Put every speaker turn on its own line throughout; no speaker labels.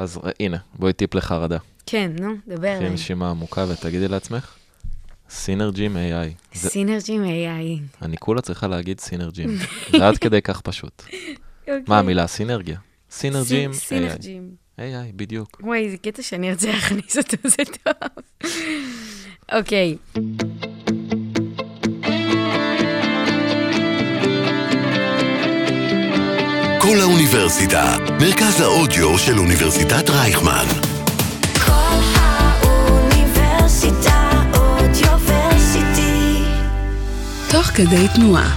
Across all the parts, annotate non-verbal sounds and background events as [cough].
אז ר- הנה, בואי טיפ לחרדה.
כן, נו, דבר
קחי
אליי.
נשימה עמוקה ותגידי לעצמך, סינרג'ים AI.
סינרג'ים AI.
אני כולה צריכה להגיד סינרג'ים. [laughs] זה עד כדי כך פשוט. מה המילה? סינרגיה. סינרג'ים AI.
סינרג'ים.
AI, בדיוק.
וואי, זה קטע שאני ארצה להכניס אותו, זה טוב. אוקיי,
כל האוניברסיטה, מרכז האודיו של אוניברסיטת רייכמן.
כל האוניברסיטה אודיוורסיטי.
תוך כדי תנועה.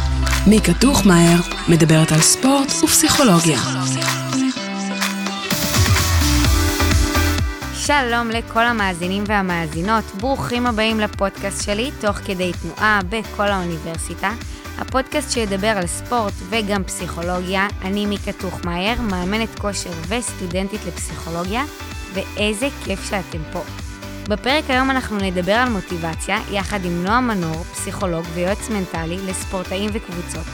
מיקה טוחמאייר מדברת על ספורט ופסיכולוגיה.
שלום לכל המאזינים והמאזינות, ברוכים הבאים לפודקאסט שלי, תוך כדי תנועה בכל האוניברסיטה. הפודקאסט שידבר על ספורט וגם פסיכולוגיה. אני מיקה טוחמאייר, מאמנת כושר וסטודנטית לפסיכולוגיה, ואיזה כיף שאתם פה. בפרק היום אנחנו נדבר על מוטיבציה, יחד עם נועה מנור, פסיכולוג ויועץ מנטלי לספורטאים וקבוצות,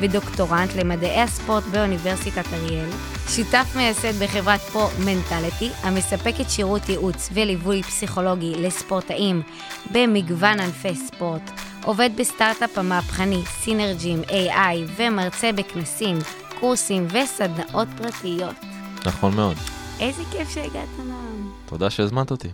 ודוקטורנט למדעי הספורט באוניברסיטת אריאל, שותף מייסד בחברת פרו-מנטליטי, המספקת שירות ייעוץ וליווי פסיכולוגי לספורטאים במגוון ענפי ספורט, עובד בסטארט-אפ המהפכני סינרג'ים AI ומרצה בכנסים, קורסים וסדנאות פרטיות.
נכון מאוד.
איזה כיף שהגעת, נועם.
תודה שהזמנת אותי.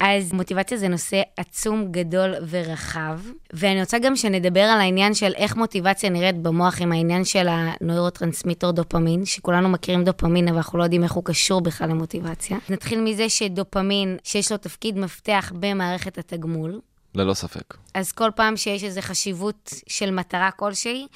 אז מוטיבציה זה נושא עצום, גדול ורחב, ואני רוצה גם שנדבר על העניין של איך מוטיבציה נראית במוח עם העניין של הנוירוטרנסמיטור דופמין, שכולנו מכירים דופמין, אבל אנחנו לא יודעים איך הוא קשור בכלל למוטיבציה. נתחיל מזה שדופמין, שיש לו תפקיד מפתח במערכת התגמול,
ללא ספק.
אז כל פעם שיש איזו חשיבות של מטרה כלשהי,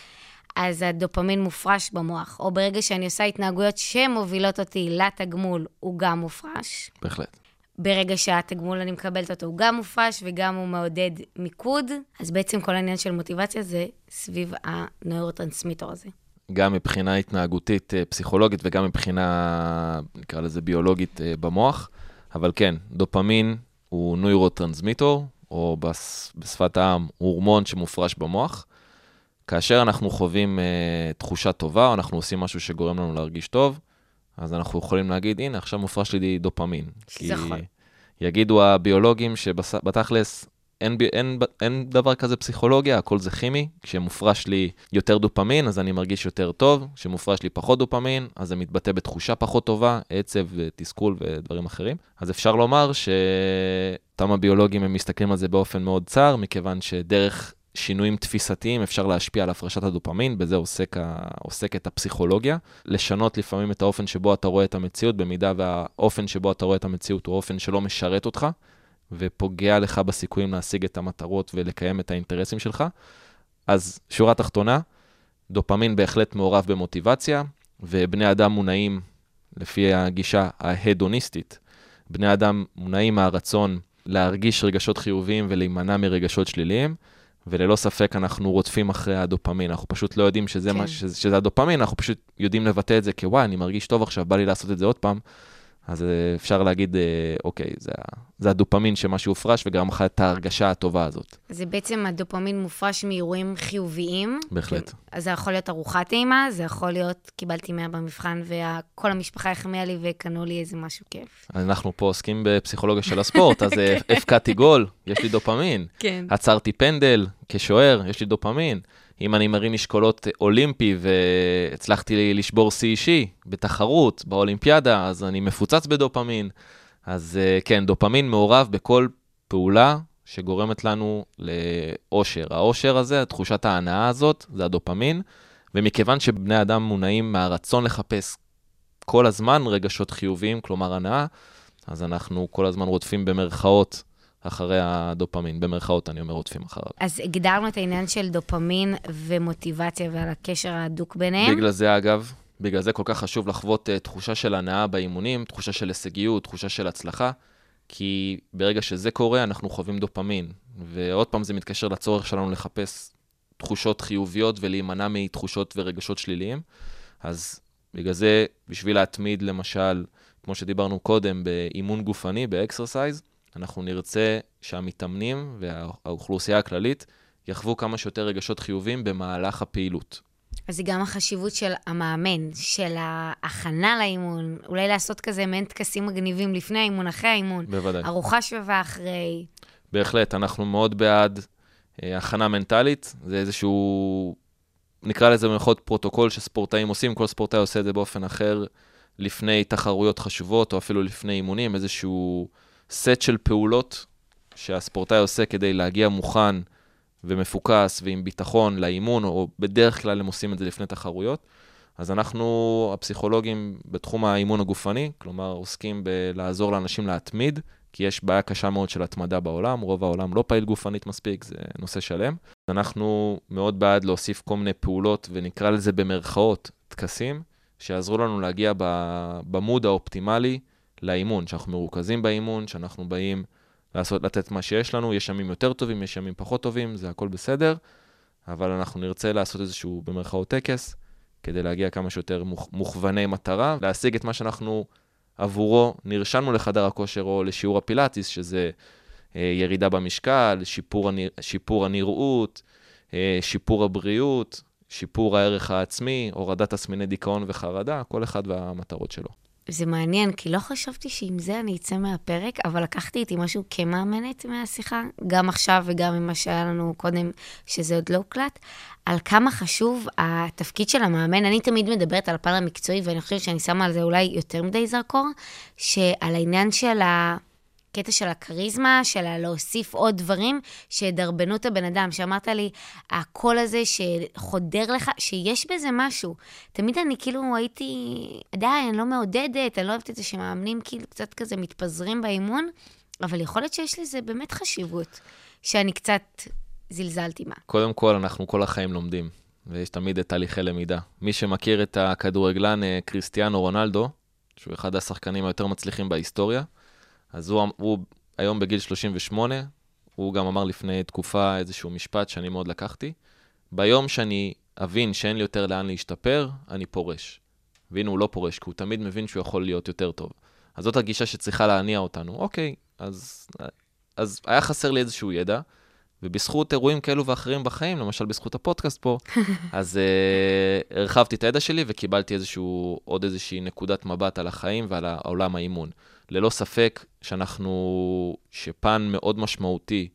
אז הדופמין מופרש במוח, או ברגע שאני עושה התנהגויות שמובילות אותי לתגמול, הוא גם מופרש.
בהחלט.
ברגע שהתגמול אני מקבלת אותו, הוא גם מופרש וגם הוא מעודד מיקוד, אז בעצם כל העניין של מוטיבציה זה סביב הנוירוטרנסמיטור הזה.
גם מבחינה התנהגותית אה, פסיכולוגית וגם מבחינה, נקרא לזה ביולוגית אה, במוח. אבל כן, דופמין הוא נוירוטרנסמיטור, או בש, בשפת העם, הורמון שמופרש במוח. כאשר אנחנו חווים אה, תחושה טובה, או אנחנו עושים משהו שגורם לנו להרגיש טוב, אז אנחנו יכולים להגיד, הנה, עכשיו מופרש לי דופמין.
יכול.
יגידו הביולוגים שבתכלס אין, אין, אין דבר כזה פסיכולוגיה, הכל זה כימי. כשמופרש לי יותר דופמין, אז אני מרגיש יותר טוב. כשמופרש לי פחות דופמין, אז זה מתבטא בתחושה פחות טובה, עצב, תסכול ודברים אחרים. אז אפשר לומר שאותם הביולוגים הם מסתכלים על זה באופן מאוד צר, מכיוון שדרך שינויים תפיסתיים אפשר להשפיע על הפרשת הדופמין, בזה עוסק ה... עוסקת הפסיכולוגיה. לשנות לפעמים את האופן שבו אתה רואה את המציאות, במידה והאופן שבו אתה רואה את המציאות הוא אופן שלא משרת אותך, ופוגע לך בסיכויים להשיג את המטרות ולקיים את האינטרסים שלך. אז שורה תחתונה, דופמין בהחלט מעורב במוטיבציה, ובני אדם מונעים, לפי הגישה ההדוניסטית, בני אדם מונעים מהרצון להרגיש רגשות חיוביים ולהימנע מרגשות שליליים, וללא ספק אנחנו רודפים אחרי הדופמין, אנחנו פשוט לא יודעים שזה,
כן.
מה, שזה, שזה הדופמין, אנחנו פשוט יודעים לבטא את זה כוואי, אני מרגיש טוב עכשיו, בא לי לעשות את זה עוד פעם. אז אה, אפשר להגיד, אה, אוקיי, זה, זה הדופמין שמה שהופרש וגרם לך את ההרגשה הטובה הזאת.
זה בעצם הדופמין מופרש מאירועים חיוביים.
בהחלט.
אז זה יכול להיות ארוחת טעימה, זה יכול להיות, קיבלתי 100 במבחן וכל המשפחה החמיאה לי וקנו לי איזה משהו כיף.
אנחנו פה עוסקים בפסיכולוגיה של הספורט, אז אה, [laughs] הבקעתי גול, יש לי דופמין.
כן.
עצרתי פנדל כשוער, יש לי דופמין. אם אני מרים משקולות אולימפי והצלחתי לשבור שיא אישי בתחרות, באולימפיאדה, אז אני מפוצץ בדופמין. אז אה, כן, דופמין מעורב בכל פעולה שגורמת לנו לאושר. האושר הזה, תחושת ההנאה הזאת, זה הדופמין, ומכיוון שבני אדם מונעים מהרצון לחפש כל הזמן רגשות חיוביים, כלומר הנאה, אז אנחנו כל הזמן רודפים במרכאות אחרי הדופמין. במרכאות אני אומר רודפים אחריו.
אז הגדרנו את העניין של דופמין ומוטיבציה ועל הקשר ההדוק ביניהם.
בגלל זה, אגב, בגלל זה כל כך חשוב לחוות uh, תחושה של הנאה באימונים, תחושה של הישגיות, תחושה של הצלחה, כי ברגע שזה קורה, אנחנו חווים דופמין. ועוד פעם, זה מתקשר לצורך שלנו לחפש תחושות חיוביות ולהימנע מתחושות ורגשות שליליים. אז בגלל זה, בשביל להתמיד, למשל, כמו שדיברנו קודם, באימון גופני, ב exercise, אנחנו נרצה שהמתאמנים והאוכלוסייה הכללית יחוו כמה שיותר רגשות חיוביים במהלך הפעילות.
אז זה גם החשיבות של המאמן, של ההכנה לאימון, אולי לעשות כזה מעין טקסים מגניבים לפני האימון, אחרי האימון.
בוודאי.
ארוחה שווה אחרי.
בהחלט, אנחנו מאוד בעד אה, הכנה מנטלית. זה איזשהו, נקרא לזה במירכאות פרוטוקול שספורטאים עושים, כל ספורטאי עושה את זה באופן אחר לפני תחרויות חשובות, או אפילו לפני אימונים, איזשהו סט של פעולות שהספורטאי עושה כדי להגיע מוכן ומפוקס ועם ביטחון לאימון, או בדרך כלל הם עושים את זה לפני תחרויות. אז אנחנו, הפסיכולוגים בתחום האימון הגופני, כלומר עוסקים בלעזור לאנשים להתמיד, כי יש בעיה קשה מאוד של התמדה בעולם, רוב העולם לא פעיל גופנית מספיק, זה נושא שלם. אנחנו מאוד בעד להוסיף כל מיני פעולות, ונקרא לזה במרכאות, טקסים, שיעזרו לנו להגיע במוד האופטימלי לאימון, שאנחנו מרוכזים באימון, שאנחנו באים לעשות, לתת מה שיש לנו, יש ימים יותר טובים, יש ימים פחות טובים, זה הכל בסדר, אבל אנחנו נרצה לעשות איזשהו, במרכאות, טקס, כדי להגיע כמה שיותר מוכ, מוכווני מטרה, להשיג את מה שאנחנו עבורו נרשמנו לחדר הכושר או לשיעור הפילאטיס, שזה אה, ירידה במשקל, שיפור, הנרא, שיפור הנראות, אה, שיפור הבריאות, שיפור הערך העצמי, הורדת תסמיני דיכאון וחרדה, כל אחד והמטרות שלו.
זה מעניין, כי לא חשבתי שעם זה אני אצא מהפרק, אבל לקחתי איתי משהו כמאמנת מהשיחה, גם עכשיו וגם ממה שהיה לנו קודם, שזה עוד לא הוקלט, על כמה חשוב התפקיד של המאמן. אני תמיד מדברת על הפן המקצועי, ואני חושבת שאני שמה על זה אולי יותר מדי זרקור, שעל העניין של ה... הקטע של הכריזמה, של להוסיף עוד דברים שידרבנו את הבן אדם, שאמרת לי, הקול הזה שחודר לך, שיש בזה משהו. תמיד אני כאילו הייתי, די, אני לא מעודדת, אני לא אוהבת את זה שמאמנים כאילו קצת כזה מתפזרים באימון, אבל יכול להיות שיש לזה באמת חשיבות, שאני קצת זלזלתי בה.
קודם כל, אנחנו כל החיים לומדים, ויש תמיד את תהליכי למידה. מי שמכיר את הכדורגלן אה, קריסטיאנו רונלדו, שהוא אחד השחקנים היותר מצליחים בהיסטוריה, אז הוא, הוא היום בגיל 38, הוא גם אמר לפני תקופה איזשהו משפט שאני מאוד לקחתי. ביום שאני אבין שאין לי יותר לאן להשתפר, אני פורש. והנה הוא לא פורש, כי הוא תמיד מבין שהוא יכול להיות יותר טוב. אז זאת הגישה שצריכה להניע אותנו. אוקיי, אז, אז היה חסר לי איזשהו ידע, ובזכות אירועים כאלו ואחרים בחיים, למשל בזכות הפודקאסט פה, [laughs] אז אה, הרחבתי את הידע שלי וקיבלתי איזשהו, עוד איזושהי נקודת מבט על החיים ועל העולם האימון. ללא ספק שאנחנו, שפן מאוד משמעותי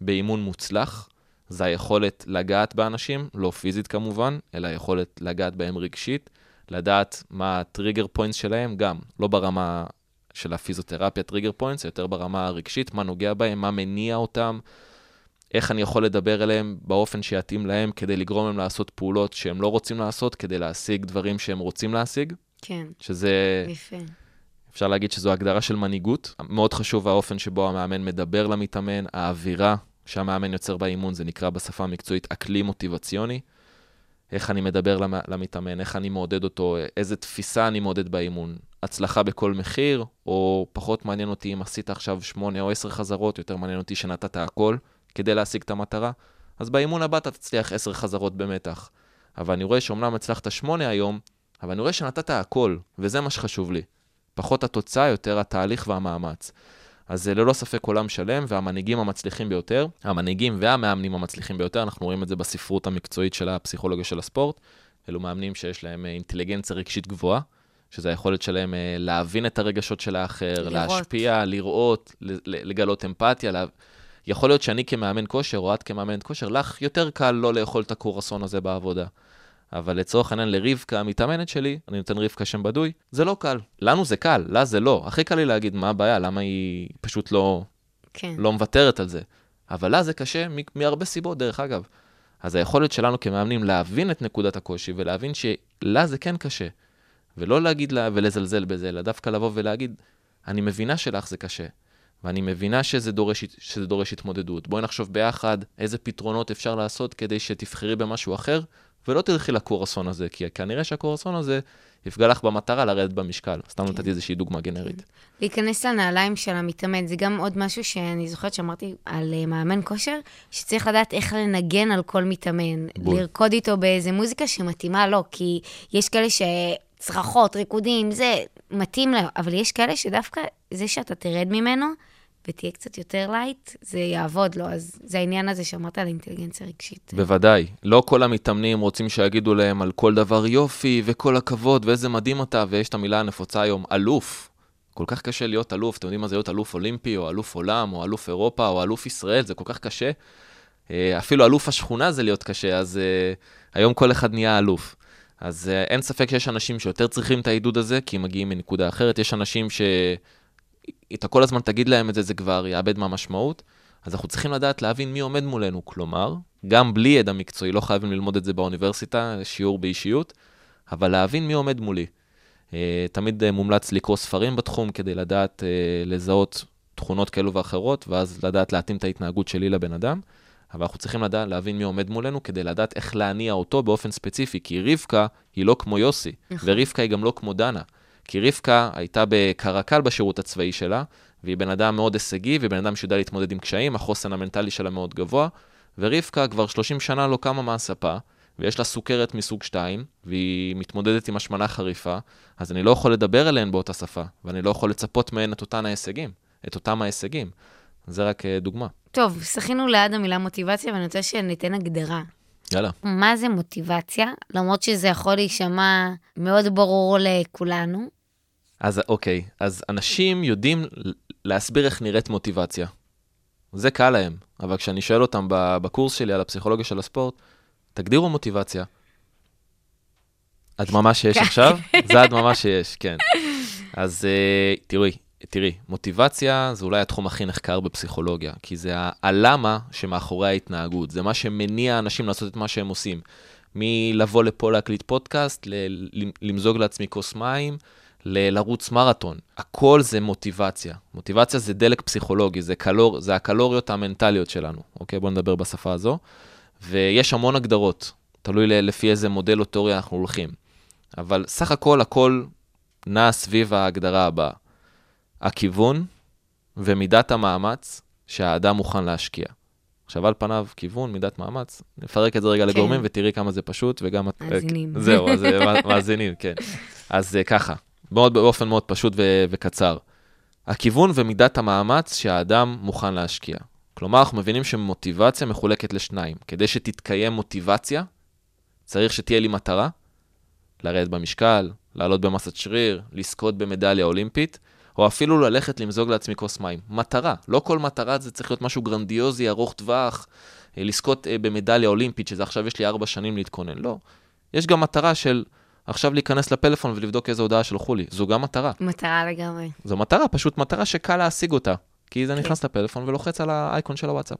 באימון מוצלח, זה היכולת לגעת באנשים, לא פיזית כמובן, אלא היכולת לגעת בהם רגשית, לדעת מה ה trigger points שלהם, גם, לא ברמה של הפיזיותרפיה trigger points, יותר ברמה הרגשית, מה נוגע בהם, מה מניע אותם, איך אני יכול לדבר אליהם באופן שיתאים להם כדי לגרום להם לעשות פעולות שהם לא רוצים לעשות, כדי להשיג דברים שהם רוצים להשיג.
כן.
שזה...
יפה.
אפשר להגיד שזו הגדרה של מנהיגות. מאוד חשוב האופן שבו המאמן מדבר למתאמן, האווירה שהמאמן יוצר באימון, זה נקרא בשפה המקצועית אקלים מוטיבציוני. איך אני מדבר למתאמן, איך אני מעודד אותו, איזה תפיסה אני מעודד באימון. הצלחה בכל מחיר, או פחות מעניין אותי אם עשית עכשיו שמונה או עשר חזרות, יותר מעניין אותי שנתת הכל כדי להשיג את המטרה. אז באימון הבא אתה תצליח עשר חזרות במתח. אבל אני רואה שאומנם הצלחת שמונה היום, אבל אני רואה שנתת הכל, וזה מה שחשוב לי. פחות התוצאה, יותר התהליך והמאמץ. אז זה ללא ספק עולם שלם, והמנהיגים המצליחים ביותר, המנהיגים והמאמנים המצליחים ביותר, אנחנו רואים את זה בספרות המקצועית של הפסיכולוגיה של הספורט, אלו מאמנים שיש להם אה, אינטליגנציה רגשית גבוהה, שזה היכולת שלהם אה, להבין את הרגשות של האחר, לראות. להשפיע, לראות, לגלות אמפתיה. לה... יכול להיות שאני כמאמן כושר, או את כמאמנת כושר, לך יותר קל לא לאכול את הקורסון הזה בעבודה. אבל לצורך העניין לרבקה, המתאמנת שלי, אני נותן רבקה שם בדוי, זה לא קל. לנו זה קל, לה זה לא. הכי קל לי להגיד מה הבעיה, למה היא פשוט לא, כן. לא מוותרת על זה. אבל לה זה קשה מהרבה סיבות, דרך אגב. אז היכולת שלנו כמאמנים להבין את נקודת הקושי ולהבין שלה זה כן קשה. ולא להגיד לה ולזלזל בזה, אלא דווקא לבוא ולהגיד, אני מבינה שלך זה קשה, ואני מבינה שזה דורש, שזה דורש התמודדות. בואי נחשוב ביחד איזה פתרונות אפשר לעשות כדי שתבחרי במשהו אחר, ולא תלכי לקורסון הזה, כי כנראה שהקורסון הזה יפגע לך במטרה לרדת במשקל. סתם כן. נתתי איזושהי דוגמה גנרית. כן.
להיכנס לנעליים של המתאמן, זה גם עוד משהו שאני זוכרת שאמרתי על uh, מאמן כושר, שצריך לדעת איך לנגן על כל מתאמן. בול. לרקוד איתו באיזה מוזיקה שמתאימה לו, כי יש כאלה שצרחות, ריקודים, זה מתאים לו, אבל יש כאלה שדווקא זה שאתה תרד ממנו, ותהיה קצת יותר לייט, זה יעבוד לו. אז זה העניין הזה שאמרת על אינטליגנציה רגשית.
בוודאי. לא כל המתאמנים רוצים שיגידו להם על כל דבר יופי, וכל הכבוד, ואיזה מדהים אתה, ויש את המילה הנפוצה היום, אלוף. כל כך קשה להיות אלוף, אתם יודעים מה זה להיות אלוף אולימפי, או אלוף עולם, או אלוף אירופה, או אלוף ישראל, זה כל כך קשה. אה, אפילו אלוף השכונה זה להיות קשה, אז אה, היום כל אחד נהיה אלוף. אז uh, אין ספק שיש אנשים שיותר צריכים את העידוד הזה, כי הם מגיעים מנקודה אחרת. יש אנשים שאתה כל הזמן תגיד להם את זה, זה כבר יאבד מהמשמעות. אז אנחנו צריכים לדעת להבין מי עומד מולנו. כלומר, גם בלי ידע מקצועי, לא חייבים ללמוד את זה באוניברסיטה, שיעור באישיות, אבל להבין מי עומד מולי. Uh, תמיד uh, מומלץ לקרוא ספרים בתחום כדי לדעת uh, לזהות תכונות כאלו ואחרות, ואז לדעת להתאים את ההתנהגות שלי לבן אדם. אבל אנחנו צריכים לדעת, להבין מי עומד מולנו כדי לדעת איך להניע אותו באופן ספציפי, כי רבקה היא לא כמו יוסי, נכון. ורבקה היא גם לא כמו דנה. כי רבקה הייתה בקרקל בשירות הצבאי שלה, והיא בן אדם מאוד הישגי, ובן אדם שיודע להתמודד עם קשיים, החוסן המנטלי שלה מאוד גבוה, ורבקה כבר 30 שנה לא קמה מהספה, ויש לה סוכרת מסוג 2, והיא מתמודדת עם השמנה חריפה, אז אני לא יכול לדבר אליהן באותה שפה, ואני לא יכול לצפות מהן את אותן ההישגים, את אותם ההישגים. זה רק אה, דוגמה.
טוב, שחינו ליד המילה מוטיבציה, ואני רוצה שניתן הגדרה.
יאללה.
מה זה מוטיבציה? למרות שזה יכול להישמע מאוד ברור לכולנו.
אז אוקיי, אז אנשים יודעים להסביר איך נראית מוטיבציה. זה קל להם, אבל כשאני שואל אותם בקורס שלי על הפסיכולוגיה של הספורט, תגדירו מוטיבציה. הדממה שיש עכשיו, זה הדממה שיש, כן. אז uh, תראי, תראי, מוטיבציה זה אולי התחום הכי נחקר בפסיכולוגיה, כי זה הלמה שמאחורי ההתנהגות, זה מה שמניע אנשים לעשות את מה שהם עושים. מלבוא לפה להקליט פודקאסט, למזוג לעצמי כוס מים, לרוץ מרתון. הכל זה מוטיבציה. מוטיבציה זה דלק פסיכולוגי, זה, קלור, זה הקלוריות המנטליות שלנו. אוקיי, בואו נדבר בשפה הזו. ויש המון הגדרות, תלוי לפי איזה מודל או תיאוריה אנחנו הולכים. אבל סך הכל, הכל נע סביב ההגדרה הבאה. הכיוון ומידת המאמץ שהאדם מוכן להשקיע. עכשיו, על פניו, כיוון, מידת מאמץ, נפרק את זה רגע כן. לגורמים ותראי כמה זה פשוט וגם...
מאזינים. [laughs]
זהו, אז אה, מאזינים, כן. אז אה, ככה, מאוד, באופן מאוד פשוט ו- וקצר. הכיוון ומידת המאמץ שהאדם מוכן להשקיע. כלומר, אנחנו מבינים שמוטיבציה מחולקת לשניים. כדי שתתקיים מוטיבציה, צריך שתהיה לי מטרה, לרדת במשקל, לעלות במסת שריר, לזכות במדליה אולימפית, או אפילו ללכת למזוג לעצמי כוס מים. מטרה, לא כל מטרה זה צריך להיות משהו גרנדיוזי, ארוך טווח, אה, לזכות אה, במדליה אולימפית, שזה עכשיו יש לי ארבע שנים להתכונן. לא. יש גם מטרה של עכשיו להיכנס לפלאפון ולבדוק איזה הודעה שלחו לי. זו גם מטרה.
מטרה לגמרי.
זו מטרה, פשוט מטרה שקל להשיג אותה. כי זה כן. נכנס לפלאפון ולוחץ על האייקון של הוואטסאפ.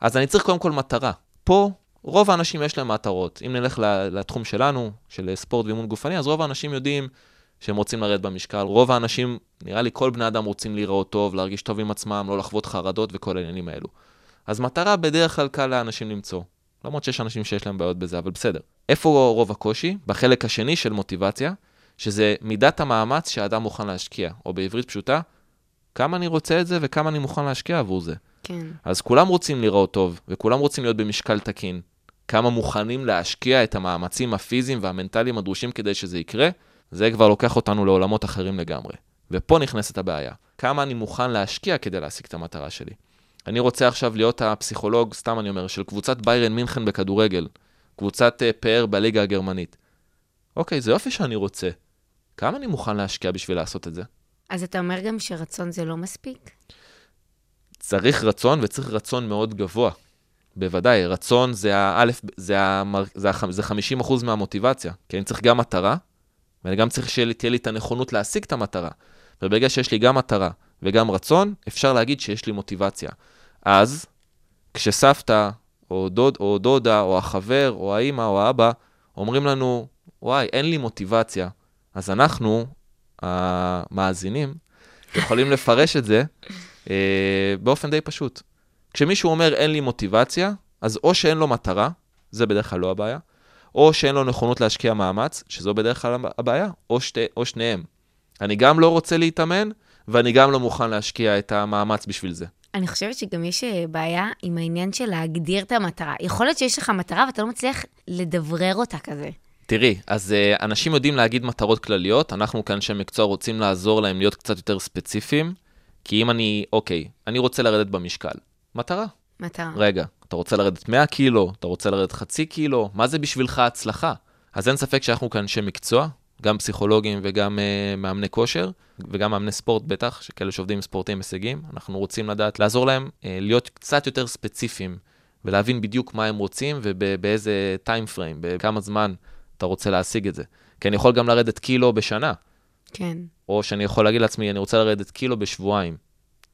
אז אני צריך קודם כל מטרה. פה, רוב האנשים יש להם מטרות. אם נלך לתחום שלנו, של ספורט ואימון גופני, אז רוב האנשים יודעים שהם רוצים לרדת במשקל. רוב האנשים, נראה לי כל בני אדם רוצים להיראות טוב, להרגיש טוב עם עצמם, לא לחוות חרדות וכל העניינים האלו. אז מטרה בדרך כלל קל לאנשים למצוא. למרות שיש אנשים שיש להם בעיות בזה, אבל בסדר. איפה רוב הקושי? בחלק השני של מוטיבציה, שזה מידת המאמץ שהאדם מוכן להשקיע, או בעברית פשוטה, כמה אני רוצה את זה וכמה אני מוכן להשקיע עבור זה.
כן.
אז כולם רוצים לראות טוב, וכולם רוצים להיות במשקל תקין. כמה מוכנים להשקיע את המאמצים הפיזיים והמנטליים הדרושים כדי שזה יקרה, זה כבר לוקח אותנו לעולמות אחרים לגמרי. ופה נכנסת הבעיה. כמה אני מוכן להשקיע כדי להשיג את המטרה שלי. אני רוצה עכשיו להיות הפסיכולוג, סתם אני אומר, של קבוצת ביירן מינכן בכדורגל, קבוצת uh, פאר בליגה הגרמנית. אוקיי, זה יופי שאני רוצה. כמה אני מוכן להשקיע בשביל לעשות את זה?
אז אתה אומר גם שרצון זה לא מספיק?
צריך רצון וצריך רצון מאוד גבוה. בוודאי, רצון זה האלף, זה, המר, זה, זה 50% מהמוטיבציה, כי אני צריך גם מטרה, ואני גם צריך שתהיה לי את הנכונות להשיג את המטרה. וברגע שיש לי גם מטרה וגם רצון, אפשר להגיד שיש לי מוטיבציה. אז, כשסבתא, או, דוד, או דודה, או החבר, או האימא, או האבא, אומרים לנו, וואי, אין לי מוטיבציה, אז אנחנו, המאזינים, יכולים לפרש את זה אה, באופן די פשוט. כשמישהו אומר אין לי מוטיבציה, אז או שאין לו מטרה, זה בדרך כלל לא הבעיה, או שאין לו נכונות להשקיע מאמץ, שזו בדרך כלל הבעיה, או, שתי, או שניהם. אני גם לא רוצה להתאמן, ואני גם לא מוכן להשקיע את המאמץ בשביל זה.
אני חושבת שגם יש אה, בעיה עם העניין של להגדיר את המטרה. יכול להיות שיש לך מטרה ואתה לא מצליח לדברר אותה כזה.
תראי, אז uh, אנשים יודעים להגיד מטרות כלליות, אנחנו כאנשי מקצוע רוצים לעזור להם להיות קצת יותר ספציפיים, כי אם אני, אוקיי, אני רוצה לרדת במשקל. מטרה.
מטרה.
רגע, אתה רוצה לרדת 100 קילו? אתה רוצה לרדת חצי קילו? מה זה בשבילך הצלחה? אז אין ספק שאנחנו כאן אנשי מקצוע, גם פסיכולוגים וגם uh, מאמני כושר, וגם מאמני ספורט בטח, שכאלה שעובדים עם ספורטאים הישגים. אנחנו רוצים לדעת, לעזור להם uh, להיות קצת יותר ספציפיים, ולהבין בדיוק מה הם רוצים ובאיזה טיים פריים, בכמה זמן אתה רוצה להשיג את זה. כי אני יכול גם לרדת קילו בשנה,
כן.
או שאני יכול להגיד לעצמי, אני רוצה לרדת קילו בשבועיים.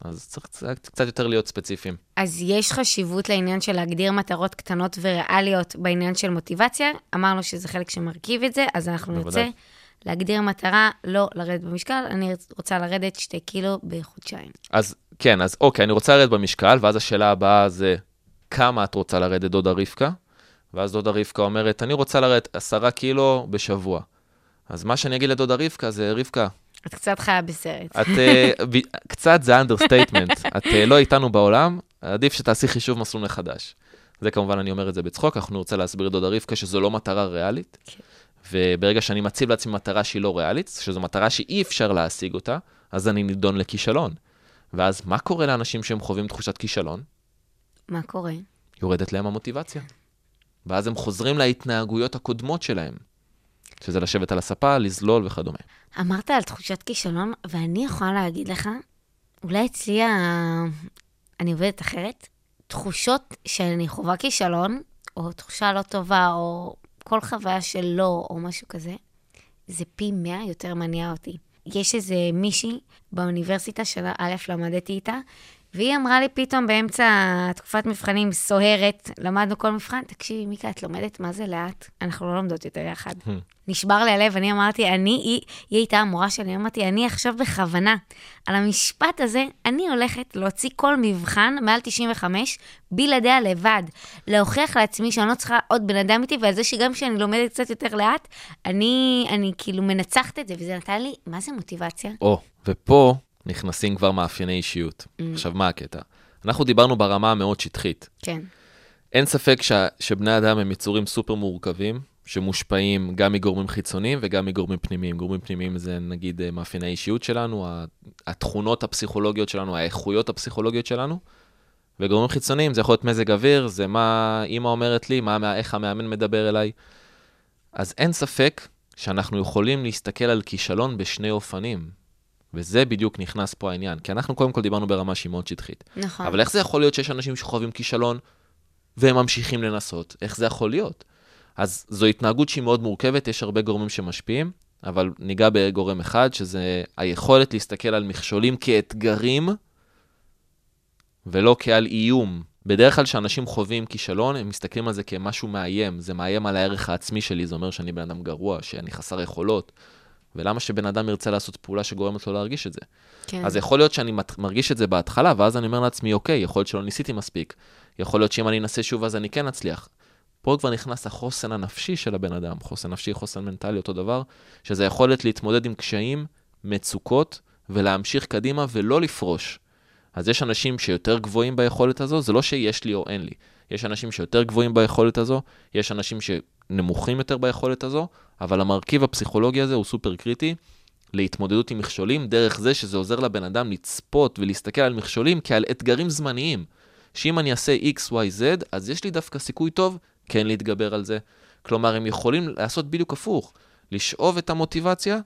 אז צריך קצת, קצת יותר להיות ספציפיים.
אז יש חשיבות לעניין של להגדיר מטרות קטנות וריאליות בעניין של מוטיבציה. אמרנו שזה חלק שמרכיב את זה, אז אנחנו
בוודאי.
נרצה להגדיר מטרה, לא לרדת במשקל, אני רוצה לרדת שתי קילו בחודשיים.
אז כן, אז אוקיי, אני רוצה לרדת במשקל, ואז השאלה הבאה זה, כמה את רוצה לרדת, דודה רבקה? ואז דודה רבקה אומרת, אני רוצה לרדת עשרה קילו בשבוע. אז מה שאני אגיד לדודה רבקה זה, רבקה,
את קצת חיה בסרט.
את אה, [laughs] קצת זה understatement. את אה, לא איתנו בעולם, עדיף שתעשי חישוב מסלול מחדש. זה כמובן, אני אומר את זה בצחוק, אנחנו נרצה להסביר לדודה רבקה שזו לא מטרה ריאלית.
כן.
וברגע שאני מציב לעצמי מטרה שהיא לא ריאלית, שזו מטרה שאי אפשר להשיג אותה, אז אני נידון לכישלון. ואז מה קורה לאנשים שהם חווים תחושת כישלון?
מה קורה?
יורדת להם המוטיבציה. ואז הם חוזרים להתנהגויות הקודמות שלהם, שזה לשבת על הספה, לזלול וכדומה.
אמרת על תחושת כישלון, ואני יכולה להגיד לך, אולי אצלי ה... אני עובדת אחרת. תחושות שאני חווה כישלון, או תחושה לא טובה, או כל חוויה של לא, או משהו כזה, זה פי מאה יותר מניע אותי. יש איזה מישהי באוניברסיטה של א', למדתי איתה, והיא אמרה לי פתאום באמצע תקופת מבחנים סוערת, למדנו כל מבחן, תקשיבי, מיקה, את לומדת מה זה לאט? אנחנו לא לומדות יותר יחד. נשבר לי הלב, אני אמרתי, אני, היא, היא הייתה המורה שלי, אמרתי, אני עכשיו בכוונה, על המשפט הזה, אני הולכת להוציא כל מבחן מעל 95, בלעדיה לבד. להוכיח לעצמי שאני לא צריכה עוד בן אדם איתי, ועל זה שגם כשאני לומדת קצת יותר לאט, אני, אני כאילו מנצחת את זה, וזה נתן לי, מה זה מוטיבציה?
או, ופה נכנסים כבר מאפייני אישיות.
Mm.
עכשיו, מה הקטע? אנחנו דיברנו ברמה המאוד שטחית.
כן,
אין ספק ש... שבני אדם הם יצורים סופר מורכבים, שמושפעים גם מגורמים חיצוניים וגם מגורמים פנימיים. גורמים פנימיים זה נגיד אה, מאפייני האישיות שלנו, התכונות הפסיכולוגיות שלנו, האיכויות הפסיכולוגיות שלנו, וגורמים חיצוניים זה יכול להיות מזג אוויר, זה מה אימא אומרת לי, מה, איך המאמן מדבר אליי. אז אין ספק שאנחנו יכולים להסתכל על כישלון בשני אופנים, וזה בדיוק נכנס פה העניין, כי אנחנו קודם כל דיברנו ברמה שהיא מאוד שטחית.
נכון.
אבל איך זה יכול להיות שיש אנשים שחווים כישלון והם ממשיכים לנסות? איך זה יכול להיות? אז זו התנהגות שהיא מאוד מורכבת, יש הרבה גורמים שמשפיעים, אבל ניגע בגורם אחד, שזה היכולת להסתכל על מכשולים כאתגרים ולא כעל איום. בדרך כלל כשאנשים חווים כישלון, הם מסתכלים על זה כמשהו מאיים. זה מאיים על הערך העצמי שלי, זה אומר שאני בן אדם גרוע, שאני חסר יכולות. ולמה שבן אדם ירצה לעשות פעולה שגורמת לו להרגיש את זה?
כן.
אז יכול להיות שאני מרגיש את זה בהתחלה, ואז אני אומר לעצמי, אוקיי, יכול להיות שלא ניסיתי מספיק. יכול להיות שאם אני אנסה שוב, אז אני כן אצליח. פה כבר נכנס החוסן הנפשי של הבן אדם, חוסן נפשי, חוסן מנטלי, אותו דבר, שזה יכולת להתמודד עם קשיים, מצוקות, ולהמשיך קדימה ולא לפרוש. אז יש אנשים שיותר גבוהים ביכולת הזו, זה לא שיש לי או אין לי. יש אנשים שיותר גבוהים ביכולת הזו, יש אנשים שנמוכים יותר ביכולת הזו, אבל המרכיב הפסיכולוגי הזה הוא סופר קריטי להתמודדות עם מכשולים, דרך זה שזה עוזר לבן אדם לצפות ולהסתכל על מכשולים כעל אתגרים זמניים. שאם אני אעשה X, Y, Z, אז יש לי דווקא סיכוי טוב כן להתגבר על זה. כלומר, הם יכולים לעשות בדיוק הפוך, לשאוב את המוטיבציה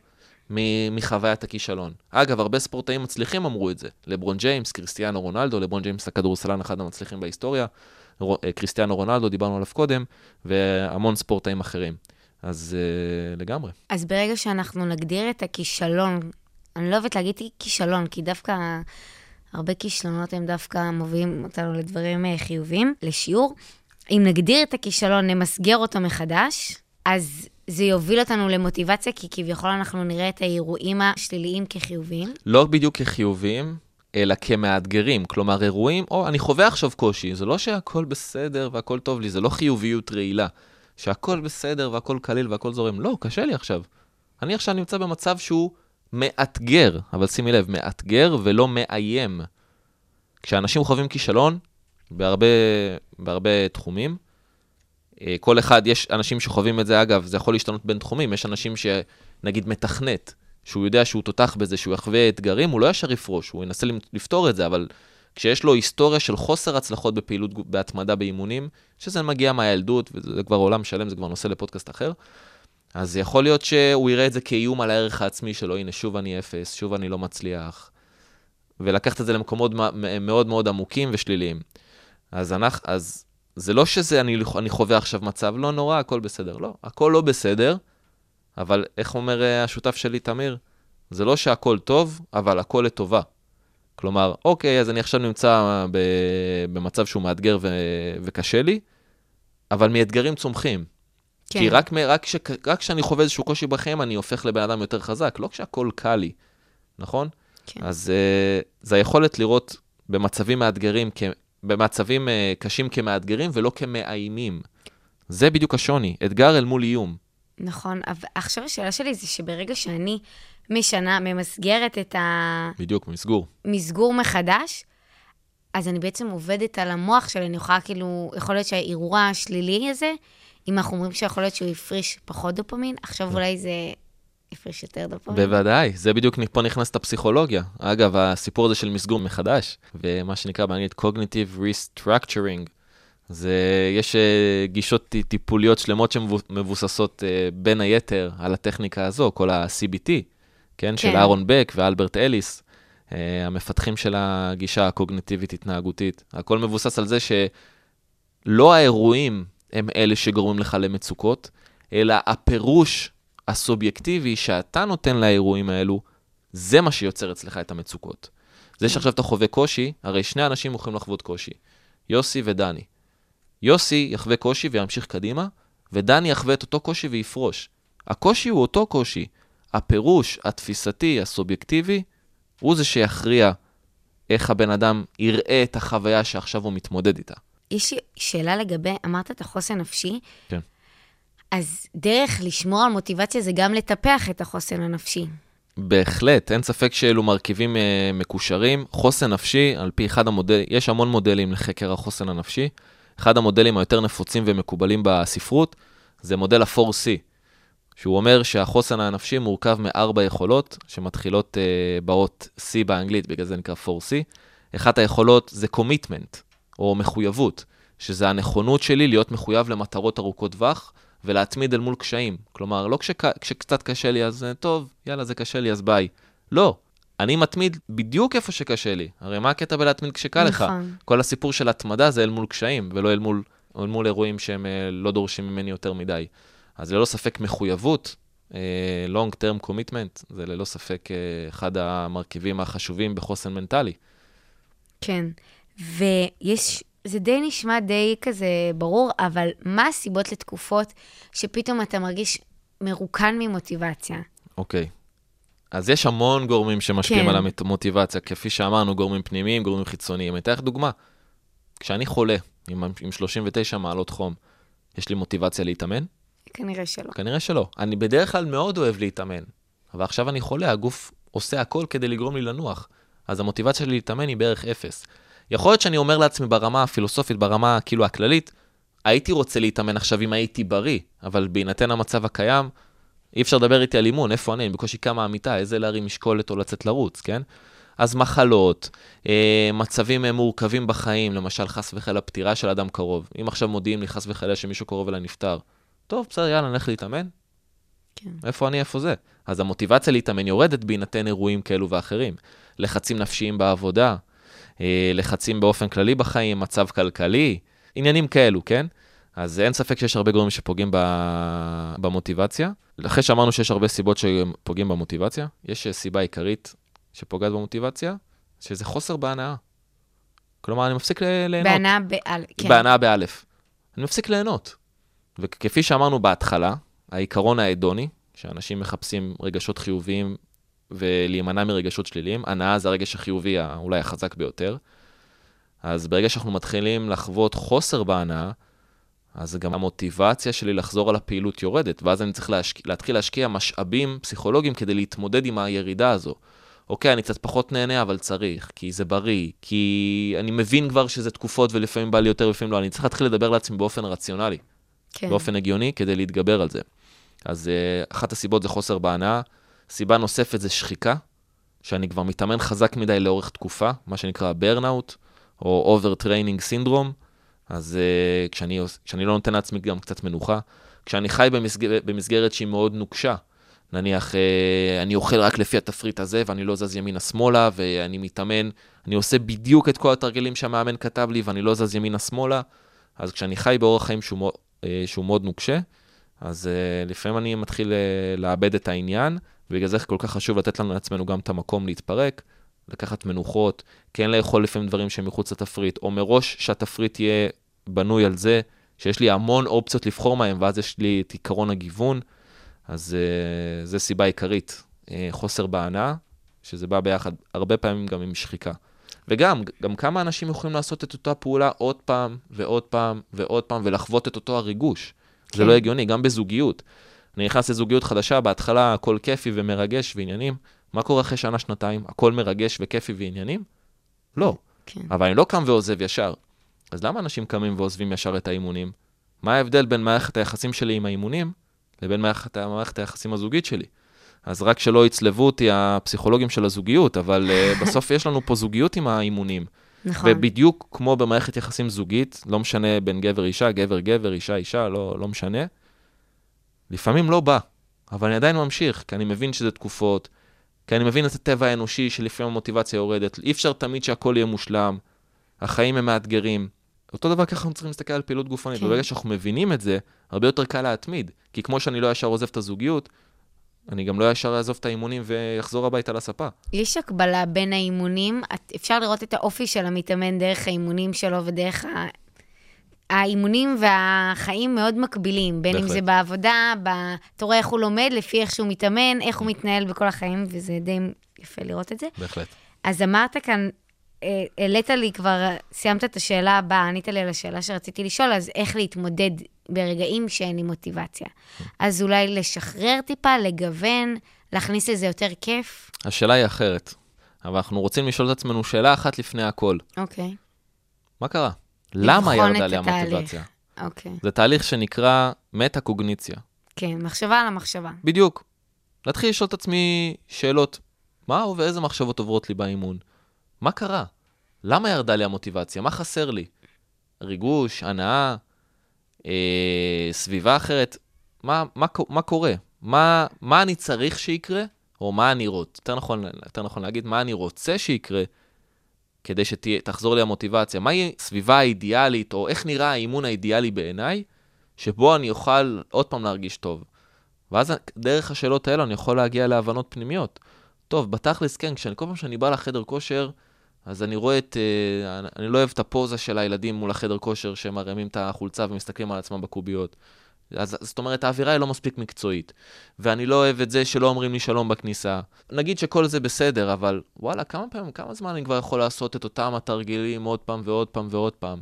מחוויית הכישלון. אגב, הרבה ספורטאים מצליחים אמרו את זה. לברון ג'יימס, קריסטיאנו רונלדו, לברון ג'יימס הכדורסלן אחד המצליחים בהיסטוריה, קריסטיאנו רונלדו, דיברנו עליו קודם, והמון ספורטאים אחרים. אז uh, לגמרי.
אז ברגע שאנחנו נגדיר את הכישלון, אני לא אוהבת להגיד כישלון, כי דווקא הרבה כישלונות הם דווקא מובילים אותנו לדברים אה, חיוביים, לשיעור. אם נגדיר את הכישלון, נמסגר אותו מחדש, אז זה יוביל אותנו למוטיבציה, כי כביכול אנחנו נראה את האירועים השליליים כחיוביים.
לא בדיוק כחיוביים, אלא כמאתגרים. כלומר, אירועים, או, אני חווה עכשיו קושי, זה לא שהכל בסדר והכל טוב לי, זה לא חיוביות רעילה. שהכל בסדר והכל קליל והכל זורם. לא, קשה לי עכשיו. אני עכשיו נמצא במצב שהוא מאתגר, אבל שימי לב, מאתגר ולא מאיים. כשאנשים חווים כישלון, בהרבה, בהרבה תחומים, אה, כל אחד, יש אנשים שחווים את זה, אגב, זה יכול להשתנות בין תחומים, יש אנשים שנגיד מתכנת, שהוא יודע שהוא תותח בזה, שהוא יחווה אתגרים, הוא לא ישר יפרוש, הוא ינסה לפתור את זה, אבל כשיש לו היסטוריה של חוסר הצלחות בפעילות, בהתמדה באימונים, שזה מגיע מהילדות, וזה כבר עולם שלם, זה כבר נושא לפודקאסט אחר, אז יכול להיות שהוא יראה את זה כאיום על הערך העצמי שלו, הנה, שוב אני אפס, שוב אני לא מצליח, ולקחת את זה למקומות מאוד מאוד עמוקים ושליליים. אז, אנחנו, אז זה לא שזה, אני, אני חווה עכשיו מצב לא נורא, הכל בסדר. לא, הכל לא בסדר, אבל איך אומר אה, השותף שלי, תמיר? זה לא שהכל טוב, אבל הכל לטובה. כלומר, אוקיי, אז אני עכשיו נמצא במצב שהוא מאתגר ו... וקשה לי, אבל מאתגרים צומחים. כן. כי רק, רק, ש... רק כשאני חווה איזשהו קושי בחיים, אני הופך לבן אדם יותר חזק, לא כשהכול קל לי, נכון? כן. אז uh, זה היכולת לראות במצבים מאתגרים, כ... במצבים uh, קשים כמאתגרים ולא כמאיימים. זה בדיוק השוני, אתגר אל מול איום.
נכון, אבל עכשיו השאלה שלי זה שברגע שאני משנה, ממסגרת את ה...
בדיוק, מסגור.
מסגור מחדש, אז אני בעצם עובדת על המוח שלי, אני יכולה כאילו, יכול להיות שהאירוע השלילי הזה, אם אנחנו אומרים שיכול להיות שהוא הפריש פחות דופמין, עכשיו כן. אולי זה הפריש יותר דופמין.
בוודאי, זה בדיוק, פה נכנסת הפסיכולוגיה. אגב, הסיפור הזה של מסגור מחדש, ומה שנקרא באנגלית Cognitive Restructuring, זה, יש uh, גישות טיפוליות שלמות שמבוססות uh, בין היתר על הטכניקה הזו, כל ה-CBT, כן? כן. של אהרון בק ואלברט אליס, uh, המפתחים של הגישה הקוגניטיבית-התנהגותית. הכל מבוסס על זה שלא האירועים הם אלה שגורמים לך למצוקות, אלא הפירוש הסובייקטיבי שאתה נותן לאירועים האלו, זה מה שיוצר אצלך את המצוקות. זה שעכשיו אתה חווה קושי, הרי שני אנשים יכולים לחוות קושי, יוסי ודני. יוסי יחווה קושי וימשיך קדימה, ודני יחווה את אותו קושי ויפרוש. הקושי הוא אותו קושי. הפירוש התפיסתי, הסובייקטיבי, הוא זה שיכריע איך הבן אדם יראה את החוויה שעכשיו הוא מתמודד איתה.
יש לי שאלה לגבי, אמרת את החוסן נפשי.
כן.
אז דרך לשמור על מוטיבציה זה גם לטפח את החוסן הנפשי.
בהחלט, אין ספק שאלו מרכיבים אה, מקושרים. חוסן נפשי, על פי אחד המודלים, יש המון מודלים לחקר החוסן הנפשי. אחד המודלים היותר נפוצים ומקובלים בספרות זה מודל ה-4C, שהוא אומר שהחוסן הנפשי מורכב מארבע יכולות שמתחילות uh, באות C באנגלית, בגלל זה נקרא 4C. אחת היכולות זה commitment, או מחויבות, שזה הנכונות שלי להיות מחויב למטרות ארוכות טווח ולהתמיד אל מול קשיים. כלומר, לא כשק... כשקצת קשה לי אז טוב, יאללה, זה קשה לי, אז ביי. לא, אני מתמיד בדיוק איפה שקשה לי. הרי מה הקטע בלהתמיד כשקל לך? נכון. כל הסיפור של התמדה זה אל מול קשיים, ולא אל מול, אל מול אירועים שהם אה, לא דורשים ממני יותר מדי. אז ללא ספק מחויבות, אה, long term commitment, זה ללא ספק אה, אחד המרכיבים החשובים בחוסן מנטלי.
כן, ויש, זה די נשמע די כזה ברור, אבל מה הסיבות לתקופות שפתאום אתה מרגיש מרוקן ממוטיבציה?
אוקיי. Okay. אז יש המון גורמים שמשפיעים כן. על המוטיבציה, כפי שאמרנו, גורמים פנימיים, גורמים חיצוניים. אני אתן לך דוגמה. כשאני חולה עם, עם 39 מעלות חום, יש לי מוטיבציה להתאמן?
כנראה שלא.
כנראה שלא. אני בדרך כלל מאוד אוהב להתאמן, אבל עכשיו אני חולה, הגוף עושה הכל כדי לגרום לי לנוח. אז המוטיבציה שלי להתאמן היא בערך אפס. יכול להיות שאני אומר לעצמי ברמה הפילוסופית, ברמה כאילו הכללית, הייתי רוצה להתאמן עכשיו אם הייתי בריא, אבל בהינתן המצב הקיים, אי אפשר לדבר איתי על אימון, איפה אני? אני בקושי קמה המיטה, איזה להרים משקולת או לצאת לרוץ, כן? אז מחלות, אה, מצבים מורכבים בחיים, למשל חס וחלילה פטירה של אדם קרוב. אם עכשיו מודיעים לי חס וחלילה שמישהו קרוב אליי נפטר, טוב, בסדר, יאללה, נלך להתאמן. כן. איפה אני, איפה זה? אז המוטיבציה להתאמן יורדת בהינתן אירועים כאלו ואחרים. לחצים נפשיים בעבודה, אה, לחצים באופן כללי בחיים, מצב כלכלי, עניינים כאלו, כן? אז אין ספק שיש הרבה גורמים שפוגעים במוטיבציה. אחרי שאמרנו שיש הרבה סיבות שפוגעים במוטיבציה, יש סיבה עיקרית שפוגעת במוטיבציה, שזה חוסר בהנאה. כלומר, אני מפסיק ליהנות.
בהנאה באלף, כן.
בהנאה באלף. אני מפסיק ליהנות. וכפי שאמרנו בהתחלה, העיקרון ההדוני, שאנשים מחפשים רגשות חיוביים ולהימנע מרגשות שליליים, הנאה זה הרגש החיובי אולי החזק ביותר. אז ברגע שאנחנו מתחילים לחוות חוסר בהנאה, אז גם המוטיבציה שלי לחזור על הפעילות יורדת, ואז אני צריך להשק... להתחיל להשקיע משאבים פסיכולוגיים כדי להתמודד עם הירידה הזו. אוקיי, אני קצת פחות נהנה, אבל צריך, כי זה בריא, כי אני מבין כבר שזה תקופות ולפעמים בא לי יותר ולפעמים לא, אני צריך להתחיל לדבר לעצמי באופן רציונלי, כן. באופן הגיוני, כדי להתגבר על זה. אז uh, אחת הסיבות זה חוסר בהנאה, סיבה נוספת זה שחיקה, שאני כבר מתאמן חזק מדי לאורך תקופה, מה שנקרא ברנאוט, או overtraining syndrome, אז uh, כשאני, כשאני לא נותן לעצמי גם קצת מנוחה, כשאני חי במסגר, במסגרת שהיא מאוד נוקשה, נניח uh, אני אוכל רק לפי התפריט הזה ואני לא זז ימינה-שמאלה ואני מתאמן, אני עושה בדיוק את כל התרגילים שהמאמן כתב לי ואני לא זז ימינה-שמאלה, אז כשאני חי באורח חיים שהוא, uh, שהוא מאוד נוקשה, אז uh, לפעמים אני מתחיל uh, לאבד את העניין, ובגלל זה כל כך חשוב לתת לנו לעצמנו גם את המקום להתפרק, לקחת מנוחות, כן לאכול לפעמים דברים שהם מחוץ לתפריט, או מראש שהתפריט יהיה בנוי על זה, שיש לי המון אופציות לבחור מהם, ואז יש לי את עיקרון הגיוון, אז uh, זה סיבה עיקרית. Uh, חוסר בהנאה, שזה בא ביחד הרבה פעמים גם עם שחיקה. וגם, גם כמה אנשים יכולים לעשות את אותה פעולה עוד פעם ועוד פעם ועוד פעם, ולחוות את אותו הריגוש. כן. זה לא הגיוני, גם בזוגיות. אני נכנס לזוגיות חדשה, בהתחלה הכל כיפי ומרגש ועניינים. מה קורה אחרי שנה, שנתיים? הכל מרגש וכיפי ועניינים? לא. כן. אבל אני לא קם ועוזב ישר. אז למה אנשים קמים ועוזבים ישר את האימונים? מה ההבדל בין מערכת היחסים שלי עם האימונים לבין מערכת, מערכת היחסים הזוגית שלי? אז רק שלא יצלבו אותי הפסיכולוגים של הזוגיות, אבל uh, [laughs] בסוף יש לנו פה זוגיות עם האימונים. נכון. ובדיוק כמו במערכת יחסים זוגית, לא משנה בין גבר אישה, גבר גבר, אישה אישה, לא, לא משנה. לפעמים לא בא, אבל אני עדיין ממשיך, כי אני מבין שזה תקופות, כי אני מבין את הטבע האנושי שלפעמים המוטיבציה יורדת. אי אפשר תמיד שהכל יהיה מושלם, החיים הם מאתגרים. אותו דבר ככה אנחנו צריכים להסתכל על פעילות גופנית. כן. ברגע שאנחנו מבינים את זה, הרבה יותר קל להתמיד. כי כמו שאני לא ישר עוזב את הזוגיות, אני גם לא ישר אעזוב את האימונים ויחזור הביתה לספה.
יש הקבלה בין האימונים, אפשר לראות את האופי של המתאמן דרך האימונים שלו ודרך האימונים והחיים מאוד מקבילים, בין בהחלט. אם זה בעבודה, ב... אתה רואה איך הוא לומד, לפי איך שהוא מתאמן, איך הוא מתנהל בכל החיים, וזה די יפה לראות את זה.
בהחלט.
אז אמרת כאן, העלית לי כבר, סיימת את השאלה הבאה, ענית לי על השאלה שרציתי לשאול, אז איך להתמודד ברגעים שאין לי מוטיבציה. אז אולי לשחרר טיפה, לגוון, להכניס לזה יותר כיף?
השאלה היא אחרת, אבל אנחנו רוצים לשאול את עצמנו שאלה אחת לפני הכל.
אוקיי.
מה קרה? למה ירדה לי המוטיבציה?
אוקיי.
זה תהליך שנקרא מטה-קוגניציה.
כן, מחשבה על המחשבה.
בדיוק. להתחיל לשאול את עצמי שאלות, מה ואיזה מחשבות עוברות לי באימון? מה קרה? למה ירדה לי המוטיבציה? מה חסר לי? ריגוש, הנאה, אה, סביבה אחרת? מה, מה, מה קורה? מה, מה אני צריך שיקרה? או מה אני רוצה, יותר נכון, יותר נכון להגיד, מה אני רוצה שיקרה כדי שתחזור לי המוטיבציה. מהי הסביבה האידיאלית, או איך נראה האימון האידיאלי בעיניי, שבו אני אוכל עוד פעם להרגיש טוב. ואז דרך השאלות האלו אני יכול להגיע להבנות פנימיות. טוב, בתכלס, כן, כשאני, כל פעם שאני בא לחדר כושר, אז אני רואה את, אה, אני לא אוהב את הפוזה של הילדים מול החדר כושר, שהם מרימים את החולצה ומסתכלים על עצמם בקוביות. אז זאת אומרת, האווירה היא לא מספיק מקצועית. ואני לא אוהב את זה שלא אומרים לי שלום בכניסה. נגיד שכל זה בסדר, אבל וואלה, כמה פעמים, כמה זמן אני כבר יכול לעשות את אותם התרגילים עוד פעם ועוד פעם ועוד פעם?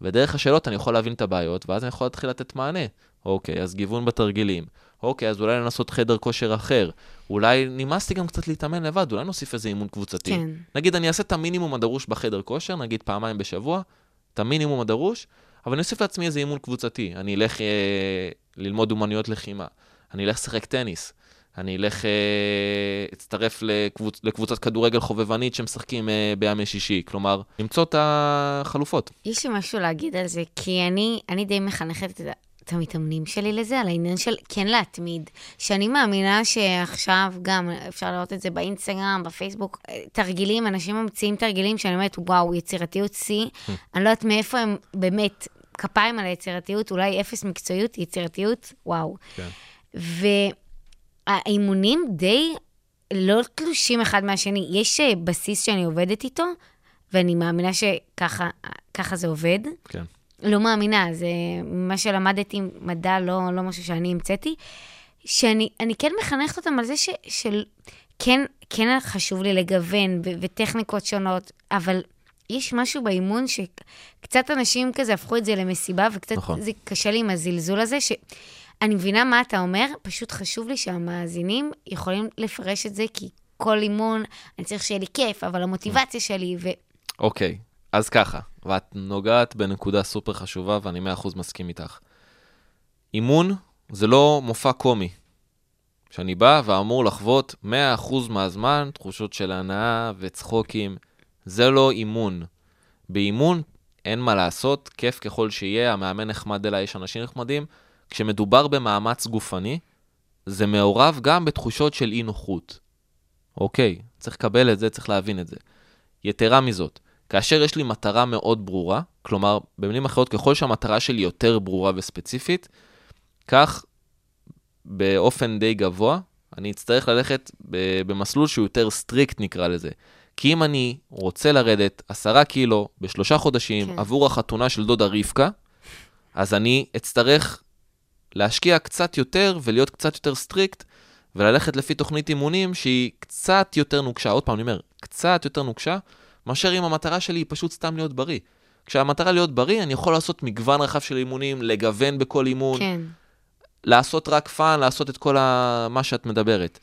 ודרך השאלות אני יכול להבין את הבעיות, ואז אני יכול להתחיל לתת מענה. אוקיי, אז גיוון בתרגילים. אוקיי, אז אולי לנסות חדר כושר אחר. אולי נמאס לי גם קצת להתאמן לבד, אולי נוסיף איזה אימון קבוצתי. כן. נגיד, אני אעשה את המינימום הדרוש בחדר כושר, נגיד פעמיים בשבוע, את המינימום הדרוש, אבל אני אוסיף לעצמי איזה אימון קבוצתי. אני אלך אה, ללמוד אומנויות לחימה, אני אלך לשחק טניס, אני אלך, אה, אצטרף לקבוצ, לקבוצת כדורגל חובבנית שמשחקים אה, בימי שישי. כלומר, למצוא את החלופות.
יש לי משהו להגיד על זה, כי אני, אני די מחנכת את, המתאמנים שלי לזה, על העניין של כן להתמיד. שאני מאמינה שעכשיו גם, אפשר לראות את זה באינסטגרם, בפייסבוק, תרגילים, אנשים ממציאים תרגילים שאני אומרת, וואו, יצירתיות שיא. אני לא יודעת מאיפה הם באמת כפיים על היצירתיות, אולי אפס מקצועיות, יצירתיות, וואו. כן. והאימונים די לא תלושים אחד מהשני. יש אה, בסיס שאני עובדת איתו, ואני מאמינה שככה זה עובד.
כן.
לא מאמינה, זה מה שלמדתי, מדע, לא, לא משהו שאני המצאתי, שאני כן מחנכת אותם על זה ש, של, כן, כן חשוב לי לגוון ו, וטכניקות שונות, אבל יש משהו באימון שקצת אנשים כזה הפכו את זה למסיבה, וקצת נכון. זה קשה לי עם הזלזול הזה, שאני מבינה מה אתה אומר, פשוט חשוב לי שהמאזינים יכולים לפרש את זה, כי כל אימון, אני צריך שיהיה לי כיף, אבל המוטיבציה שלי, ו...
אוקיי, אז ככה, ואת נוגעת בנקודה סופר חשובה, ואני מאה אחוז מסכים איתך. אימון זה לא מופע קומי. שאני בא ואמור לחוות 100% מהזמן תחושות של הנאה וצחוקים. זה לא אימון. באימון אין מה לעשות, כיף ככל שיהיה, המאמן נחמד אליי, יש אנשים נחמדים. כשמדובר במאמץ גופני, זה מעורב גם בתחושות של אי נוחות. אוקיי, צריך לקבל את זה, צריך להבין את זה. יתרה מזאת, כאשר יש לי מטרה מאוד ברורה, כלומר, במילים אחרות, ככל שהמטרה שלי יותר ברורה וספציפית, כך באופן די גבוה, אני אצטרך ללכת במסלול שהוא יותר strict, נקרא לזה. כי אם אני רוצה לרדת עשרה קילו בשלושה חודשים כן. עבור החתונה של דודה רבקה, אז אני אצטרך להשקיע קצת יותר ולהיות קצת יותר strict, וללכת לפי תוכנית אימונים שהיא קצת יותר נוקשה. עוד פעם, אני אומר, קצת יותר נוקשה, מאשר אם המטרה שלי היא פשוט סתם להיות בריא. כשהמטרה להיות בריא, אני יכול לעשות מגוון רחב של אימונים, לגוון בכל אימון.
כן.
לעשות רק fun, לעשות את כל ה... מה שאת מדברת.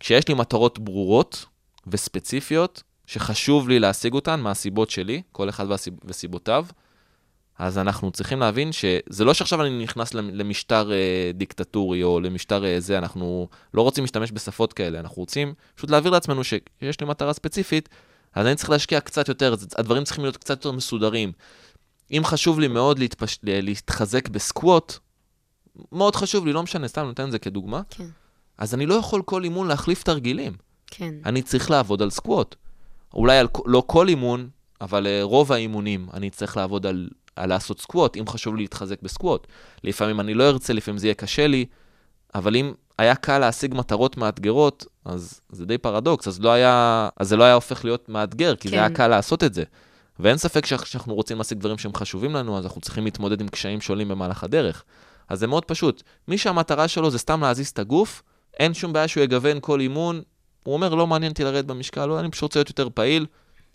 כשיש לי מטרות ברורות וספציפיות, שחשוב לי להשיג אותן מהסיבות שלי, כל אחד והסיב... וסיבותיו, אז אנחנו צריכים להבין שזה לא שעכשיו אני נכנס למשטר אה, דיקטטורי או למשטר אה, זה, אנחנו לא רוצים להשתמש בשפות כאלה, אנחנו רוצים פשוט להעביר לעצמנו שיש לי מטרה ספציפית, אז אני צריך להשקיע קצת יותר, הדברים צריכים להיות קצת יותר מסודרים. אם חשוב לי מאוד להתפש... להתחזק בסקווט, מאוד חשוב לי, לא משנה, סתם נותן את זה כדוגמה,
כן.
אז אני לא יכול כל אימון להחליף תרגילים.
כן.
אני צריך לעבוד על סקווט. אולי על, לא כל אימון, אבל uh, רוב האימונים אני צריך לעבוד על, על לעשות סקווט, אם חשוב לי להתחזק בסקווט. לפעמים אני לא ארצה, לפעמים זה יהיה קשה לי, אבל אם היה קל להשיג מטרות מאתגרות, אז זה די פרדוקס, אז, לא היה, אז זה לא היה הופך להיות מאתגר, כי כן. זה היה קל לעשות את זה. ואין ספק שאנחנו רוצים להשיג דברים שהם חשובים לנו, אז אנחנו צריכים להתמודד עם קשיים שעולים במהלך הדרך. אז זה מאוד פשוט. מי שהמטרה שלו זה סתם להזיז את הגוף, אין שום בעיה שהוא יגוון כל אימון. הוא אומר, לא מעניין אותי לרדת במשקל, לא, אני פשוט רוצה להיות יותר פעיל,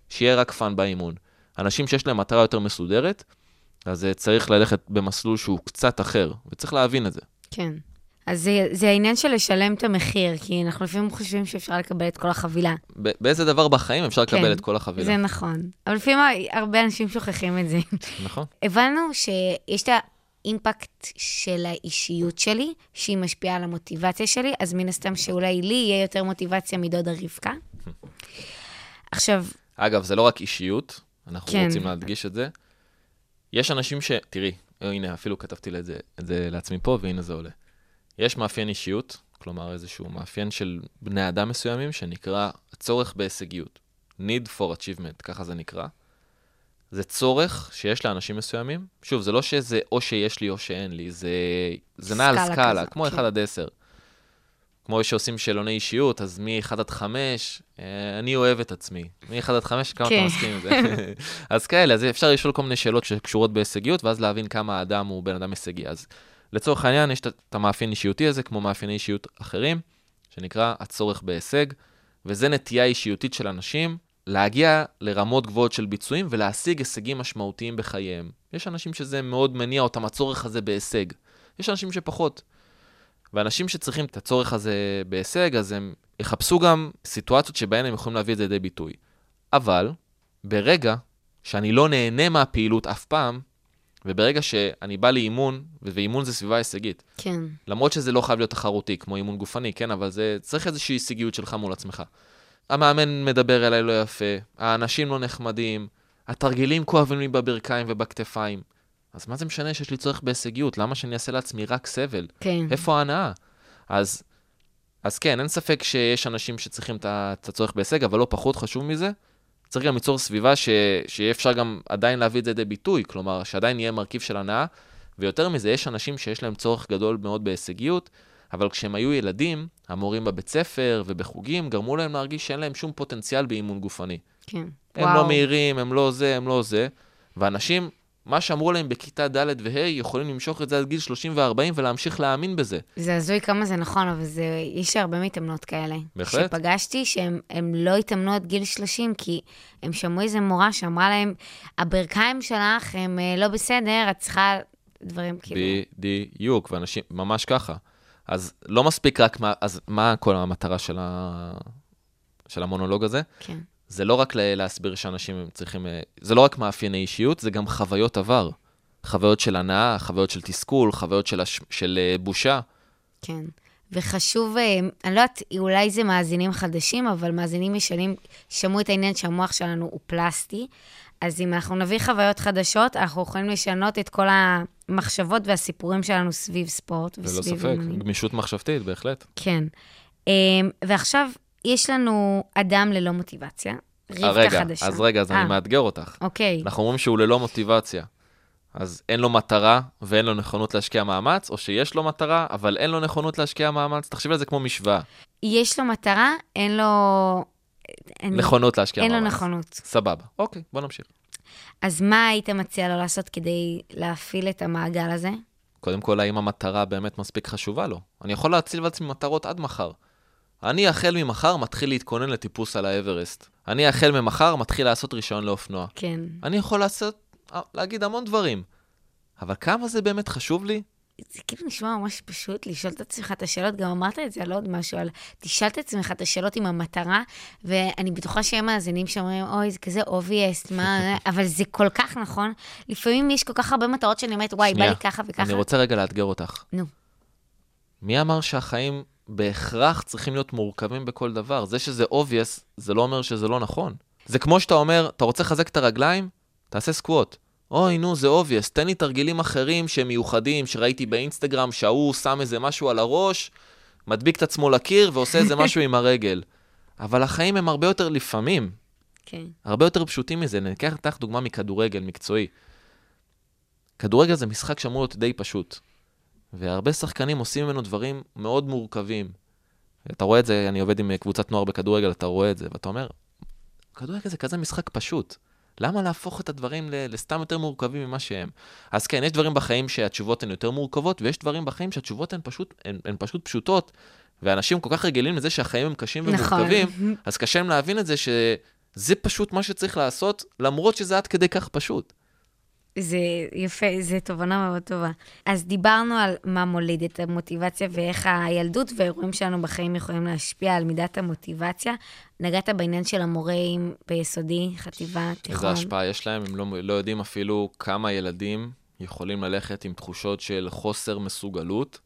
שיהיה רק fun באימון. אנשים שיש להם מטרה יותר מסודרת, אז צריך ללכת במסלול שהוא קצת אחר, וצריך להבין את זה.
כן. אז זה, זה העניין של לשלם את המחיר, כי אנחנו לפעמים חושבים שאפשר לקבל את כל החבילה.
באיזה דבר בחיים אפשר לקבל כן, את כל החבילה?
זה נכון. אבל לפעמים הרבה אנשים שוכחים את זה.
נכון. [laughs]
הבנו שיש את האימפקט של האישיות שלי, שהיא משפיעה על המוטיבציה שלי, אז מן הסתם שאולי לי יהיה יותר מוטיבציה מדודה רבקה. [laughs] עכשיו...
אגב, זה לא רק אישיות, אנחנו כן. רוצים להדגיש את זה. יש אנשים ש... תראי, הנה, אפילו כתבתי את זה, את זה לעצמי פה, והנה זה עולה. יש מאפיין אישיות, כלומר איזשהו מאפיין של בני אדם מסוימים, שנקרא הצורך בהישגיות. need for achievement, ככה זה נקרא. זה צורך שיש לאנשים מסוימים. שוב, זה לא שזה או שיש לי או שאין לי, זה, זה נע על סקאלה, כמו כן. 1 עד 10. כמו שעושים שאלוני אישיות, אז מ-1 עד 5, אה, אני אוהב את עצמי. מ-1 עד 5, כמה כן. אתה מסכים עם זה? [laughs] אז כאלה, אז אפשר לשאול כל מיני שאלות שקשורות בהישגיות, ואז להבין כמה האדם הוא בן אדם הישגי. אז לצורך העניין, יש את המאפיין אישיותי הזה, כמו מאפייני אישיות אחרים, שנקרא הצורך בהישג, וזה נטייה אישיותית של אנשים להגיע לרמות גבוהות של ביצועים ולהשיג הישגים משמעותיים בחייהם. יש אנשים שזה מאוד מניע אותם, הצורך הזה בהישג. יש אנשים שפחות. ואנשים שצריכים את הצורך הזה בהישג, אז הם יחפשו גם סיטואציות שבהן הם יכולים להביא את זה לידי ביטוי. אבל, ברגע שאני לא נהנה מהפעילות אף פעם, וברגע שאני בא לאימון, ואימון זה סביבה הישגית.
כן.
למרות שזה לא חייב להיות תחרותי, כמו אימון גופני, כן, אבל זה צריך איזושהי הישגיות שלך מול עצמך. המאמן מדבר אליי לא יפה, האנשים לא נחמדים, התרגילים כואבים לי בברכיים ובכתפיים. אז מה זה משנה שיש לי צורך בהישגיות? למה שאני אעשה לעצמי רק סבל?
כן.
איפה ההנאה? אז, אז כן, אין ספק שיש אנשים שצריכים את הצורך בהישג, אבל לא פחות חשוב מזה, צריך גם ליצור סביבה ש... שיהיה אפשר גם עדיין להביא את זה לידי ביטוי, כלומר, שעדיין יהיה מרכיב של הנאה, ויותר מזה, יש אנשים שיש להם צורך גדול מאוד בהישגיות, אבל כשהם היו ילדים, המורים בבית ספר ובחוגים גרמו להם להרגיש שאין להם שום פוטנציאל באימון גופני.
כן, הם
וואו. הם לא מהירים, הם לא זה, הם לא זה, ואנשים מה שאמרו להם בכיתה ד' וה', יכולים למשוך את זה עד גיל 30 ו-40 ולהמשיך להאמין בזה.
זה הזוי כמה זה נכון, אבל זה, יש הרבה מתאמנות כאלה.
בהחלט.
שפגשתי שהם לא התאמנו עד גיל 30, כי הם שמעו איזה מורה שאמרה להם, הברכיים שלך הם אה, לא בסדר, את צריכה דברים כאילו...
בדיוק, ואנשים, ממש ככה. אז לא מספיק רק מה, אז מה כל המטרה של, ה... של המונולוג הזה?
כן.
זה לא רק להסביר שאנשים צריכים, אה, זה לא רק מאפייני אישיות, זה גם חוויות עבר. חוויות של הנאה, חוויות של תסכול, חוויות של, הש... של אה, בושה.
כן, וחשוב, אה, אני לא יודעת, אולי זה מאזינים חדשים, אבל מאזינים ישנים שמעו את העניין שהמוח שלנו הוא פלסטי. אז אם אנחנו נביא חוויות חדשות, אנחנו יכולים לשנות את כל המחשבות והסיפורים שלנו סביב ספורט
ללא
וסביב
ספק,
אימונים.
גמישות מחשבתית, בהחלט.
כן. ועכשיו, יש לנו אדם ללא מוטיבציה,
אה,
רבקה
רגע,
חדשה.
אז רגע, אז
אה,
אני מאתגר אותך.
אוקיי.
אנחנו אומרים שהוא ללא מוטיבציה. אז אין לו מטרה ואין לו נכונות להשקיע מאמץ, או שיש לו מטרה, אבל אין לו נכונות להשקיע מאמץ. תחשבי על זה כמו משוואה.
יש לו מטרה, אין לו... אין,
נכונות להשקיע
אין
מאמץ.
לו נכונות.
סבבה. אוקיי, בוא נמשיך.
אז מה היית מציע לו לעשות כדי להפעיל את המעגל הזה?
קודם כל, האם המטרה באמת מספיק חשובה לו? אני יכול להציב לעצמי מטרות עד מחר. אני החל ממחר מתחיל להתכונן לטיפוס על האברסט. אני החל ממחר מתחיל לעשות רישיון לאופנוע.
כן.
אני יכול לעשות, להגיד המון דברים. אבל כמה זה באמת חשוב לי?
זה כאילו נשמע ממש פשוט לשאול את עצמך את השאלות, גם אמרת את זה על עוד משהו, על תשאל את עצמך את השאלות עם המטרה, ואני בטוחה שהם מאזינים שאומרים, אוי, זה כזה אובייסט, מה, [laughs] אבל זה כל כך נכון. לפעמים יש כל כך הרבה מטרות שאני אומרת, וואי, בא
שנייה,
לי ככה וככה.
אני רוצה רגע לאתגר אותך.
נו.
מי אמר שהחיים בהכרח צריכים להיות מורכבים בכל דבר? זה שזה obvious, זה לא אומר שזה לא נכון. זה כמו שאתה אומר, אתה רוצה לחזק את הרגליים? תעשה סקווט. אוי, נו, זה obvious, תן לי תרגילים אחרים שהם מיוחדים, שראיתי באינסטגרם, שההוא שם איזה משהו על הראש, מדביק את עצמו לקיר ועושה איזה [laughs] משהו עם הרגל. אבל החיים הם הרבה יותר לפעמים,
כן.
הרבה יותר פשוטים מזה. ניקח לך דוגמה מכדורגל מקצועי. כדורגל זה משחק שאמור להיות די פשוט, והרבה שחקנים עושים ממנו דברים מאוד מורכבים. אתה רואה את זה, אני עובד עם קבוצת נוער בכדורגל, אתה רואה את זה, ואתה אומר, כדורגל זה כזה משחק פשוט. למה להפוך את הדברים לסתם יותר מורכבים ממה שהם? אז כן, יש דברים בחיים שהתשובות הן יותר מורכבות, ויש דברים בחיים שהתשובות הן פשוט, הן, הן פשוט פשוטות, ואנשים כל כך רגילים לזה שהחיים הם קשים
נכון.
ומורכבים, [laughs] אז קשה להם להבין את זה שזה פשוט מה שצריך לעשות, למרות שזה עד כדי כך פשוט.
זה יפה, זו תובנה מאוד טובה. אז דיברנו על מה מוליד את המוטיבציה ואיך הילדות והאירועים שלנו בחיים יכולים להשפיע על מידת המוטיבציה. נגעת בעניין של המורים ביסודי, חטיבה, תיכון.
איזה השפעה יש להם, הם לא, לא יודעים אפילו כמה ילדים יכולים ללכת עם תחושות של חוסר מסוגלות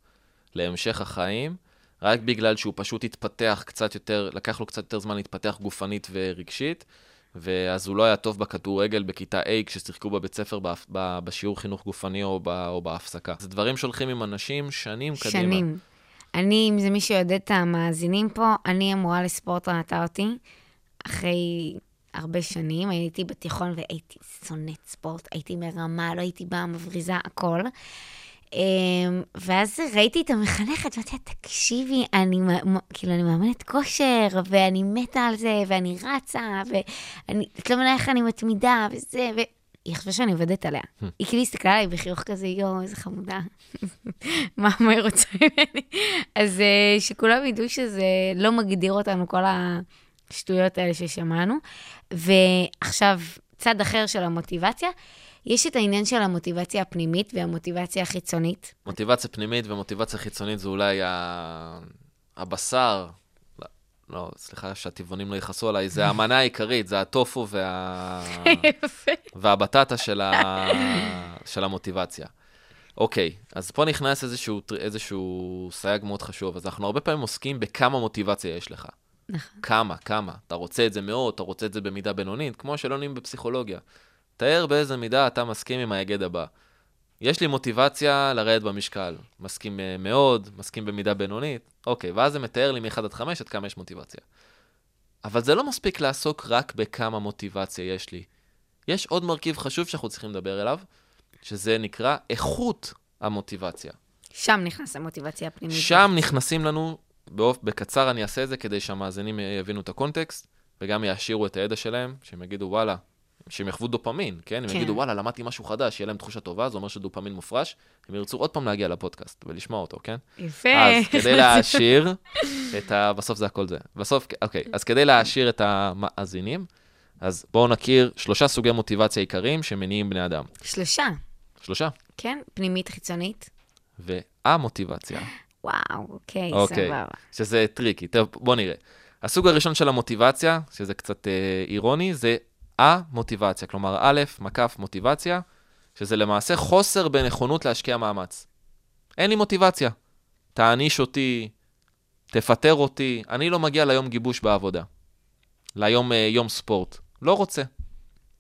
להמשך החיים, רק בגלל שהוא פשוט התפתח קצת יותר, לקח לו קצת יותר זמן להתפתח גופנית ורגשית, ואז הוא לא היה טוב בכדורגל בכיתה A כששיחקו בבית ספר בהפ- ב- בשיעור חינוך גופני או, ב- או בהפסקה. זה דברים שהולכים עם אנשים שנים קדימה.
שנים. אני, אם זה מי שיודע את המאזינים פה, אני המורה לספורט ראתה אותי אחרי הרבה שנים. הייתי בתיכון והייתי שונאת ספורט, הייתי מרמה, לא הייתי באה מבריזה, הכל. אמ, ואז ראיתי את המחנכת, ואמרתי לה, תקשיבי, אני, כאילו, אני מאמנת כושר, ואני מתה על זה, ואני רצה, ואני, את לא מבינה איך אני מתמידה, וזה, ו... היא חשבה שאני עובדת עליה. היא כאילו הסתכלה עליי בחיוך כזה, יואו, איזה חמודה. [laughs] מה, מה היא רוצה ממני? אז אה, שכולם ידעו שזה לא מגדיר אותנו, כל השטויות האלה ששמענו. ועכשיו, צד אחר של המוטיבציה, יש את העניין של המוטיבציה הפנימית והמוטיבציה החיצונית.
מוטיבציה פנימית ומוטיבציה חיצונית זה אולי ה... הבשר, לא, סליחה שהטבעונים לא יכעסו עליי, זה המנה העיקרית, זה הטופו וה... [laughs] והבטטה של, ה... של המוטיבציה. אוקיי, אז פה נכנס איזשהו, איזשהו סייג מאוד חשוב. אז אנחנו הרבה פעמים עוסקים בכמה מוטיבציה יש לך.
נכון.
כמה, כמה. אתה רוצה את זה מאוד, אתה רוצה את זה במידה בינונית, כמו נהיים בפסיכולוגיה. תאר באיזה מידה אתה מסכים עם ההיגד הבא. יש לי מוטיבציה לרדת במשקל. מסכים אה, מאוד, מסכים במידה בינונית. אוקיי, ואז זה מתאר לי מ-1 עד 5 עד כמה יש מוטיבציה. אבל זה לא מספיק לעסוק רק בכמה מוטיבציה יש לי. יש עוד מרכיב חשוב שאנחנו צריכים לדבר אליו, שזה נקרא איכות המוטיבציה.
שם נכנס המוטיבציה הפנימית.
שם נכנסים לנו, באופ... בקצר אני אעשה את זה כדי שהמאזינים יבינו את הקונטקסט, וגם יעשירו את הידע שלהם, שהם יגידו וואלה, שהם יחוו דופמין, כן? הם
כן.
יגידו וואלה, למדתי משהו חדש, יהיה להם תחושה טובה, זה אומר שדופמין מופרש, הם ירצו עוד פעם להגיע לפודקאסט ולשמוע אותו, כן?
יפה.
אז [laughs] כדי להעשיר את ה... בסוף זה הכל זה. בסוף, אוקיי, אז כדי להעשיר את המאזינים, אז בואו נכיר שלושה סוגי מוטיבציה עיקריים שמניעים בני אדם.
שלושה,
שלושה.
כן? פנימית, חיצונית.
והמוטיבציה.
וואו, אוקיי,
אוקיי.
סבבה.
שזה tricky. טוב, בוא נראה. הסוג הראשון של המוטיבציה, שזה קצת אה, אירוני, זה אמוטיבציה. כלומר, א', מקף מוטיבציה, שזה למעשה חוסר בנכונות להשקיע מאמץ. אין לי מוטיבציה. תעניש אותי, תפטר אותי, אני לא מגיע ליום גיבוש בעבודה. ליום אה, יום ספורט. לא רוצה.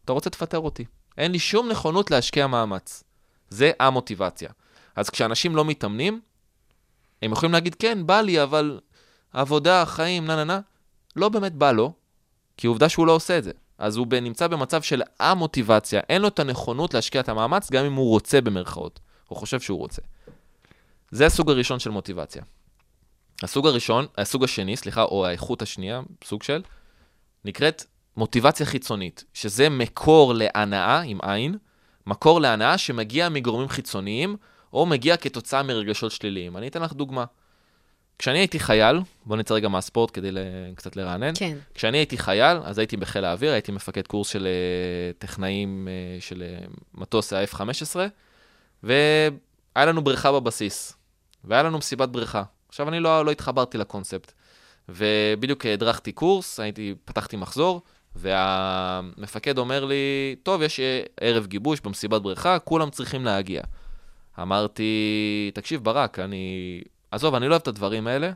אתה רוצה, תפטר אותי. אין לי שום נכונות להשקיע מאמץ. זה המוטיבציה. אז כשאנשים לא מתאמנים, הם יכולים להגיד, כן, בא לי, אבל עבודה, חיים, נה נה נה. לא באמת בא לו, כי עובדה שהוא לא עושה את זה. אז הוא נמצא במצב של המוטיבציה, אין לו את הנכונות להשקיע את המאמץ, גם אם הוא רוצה במרכאות, או חושב שהוא רוצה. זה הסוג הראשון של מוטיבציה. הסוג הראשון, הסוג השני, סליחה, או האיכות השנייה, סוג של, נקראת מוטיבציה חיצונית, שזה מקור להנאה, עם עין, מקור להנאה שמגיע מגורמים חיצוניים, או מגיע כתוצאה מרגשות שליליים. אני אתן לך דוגמה. כשאני הייתי חייל, בוא נצא רגע מהספורט כדי ל... קצת לרענן.
כן.
כשאני הייתי חייל, אז הייתי בחיל האוויר, הייתי מפקד קורס של uh, טכנאים uh, של uh, מטוס ה-F-15, והיה לנו בריכה בבסיס, והיה לנו מסיבת בריכה. עכשיו, אני לא, לא התחברתי לקונספט, ובדיוק הדרכתי קורס, הייתי, פתחתי מחזור, והמפקד אומר לי, טוב, יש ערב גיבוש במסיבת בריכה, כולם צריכים להגיע. אמרתי, תקשיב, ברק, אני... עזוב, אני לא אוהב את הדברים האלה,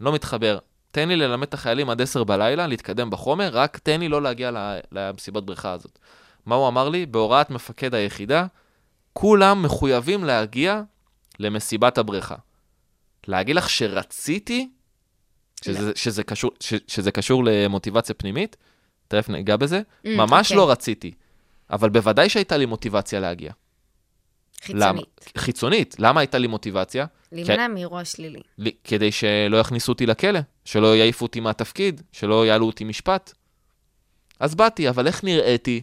לא מתחבר. תן לי ללמד את החיילים עד 10 בלילה, להתקדם בחומר, רק תן לי לא להגיע למסיבת בריכה הזאת. מה הוא אמר לי? בהוראת מפקד היחידה, כולם מחויבים להגיע למסיבת הבריכה. להגיד לך שרציתי, שזה,
לא.
שזה, קשור, ש, שזה קשור למוטיבציה פנימית, תכף ניגע בזה,
Mm,
ממש
אוקיי.
לא רציתי, אבל בוודאי שהייתה לי מוטיבציה להגיע. למה?
חיצונית.
חיצונית. למה הייתה לי מוטיבציה?
להימנע מאירוע שלילי.
לי- כדי שלא יכניסו אותי לכלא, שלא יעיפו אותי מהתפקיד, שלא יעלו אותי משפט. אז באתי, אבל איך נראיתי?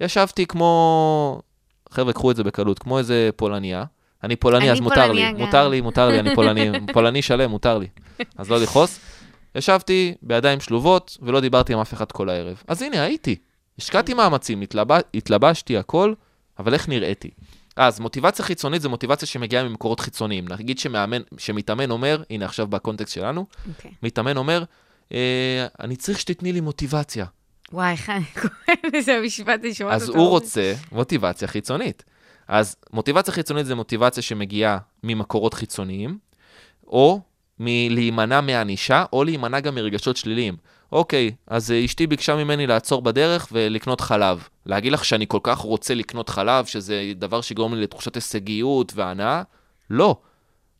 ישבתי כמו... חבר'ה, קחו את זה בקלות, כמו איזה פולניה. אני פולני,
אני
אז מותר לי,
פולניה גם.
מותר לי, מותר לי, אני פולני, [laughs] פולני שלם, מותר לי. אז לא לכעוס. ישבתי בידיים שלובות, ולא דיברתי עם אף אחד כל הערב. אז הנה, הייתי. השקעתי מאמצים, התלבש, התלבשתי, הכל, אבל איך נראיתי? אז מוטיבציה חיצונית זה מוטיבציה שמגיעה ממקורות חיצוניים. נגיד שמאמן, שמתאמן אומר, הנה עכשיו בקונטקסט שלנו,
אוקיי.
מתאמן אומר, אה, אני צריך שתתני לי מוטיבציה.
וואי, איך אני קוראת לזה משפט, אני שומעת
אז
אותו.
הוא רוצה מוטיבציה חיצונית. אז מוטיבציה חיצונית זה מוטיבציה שמגיעה ממקורות חיצוניים, או מלהימנע מענישה, או להימנע גם מרגשות שליליים. אוקיי, אז אה, אשתי ביקשה ממני לעצור בדרך ולקנות חלב. להגיד לך שאני כל כך רוצה לקנות חלב, שזה דבר שיגרום לי לתחושת הישגיות והנאה? לא.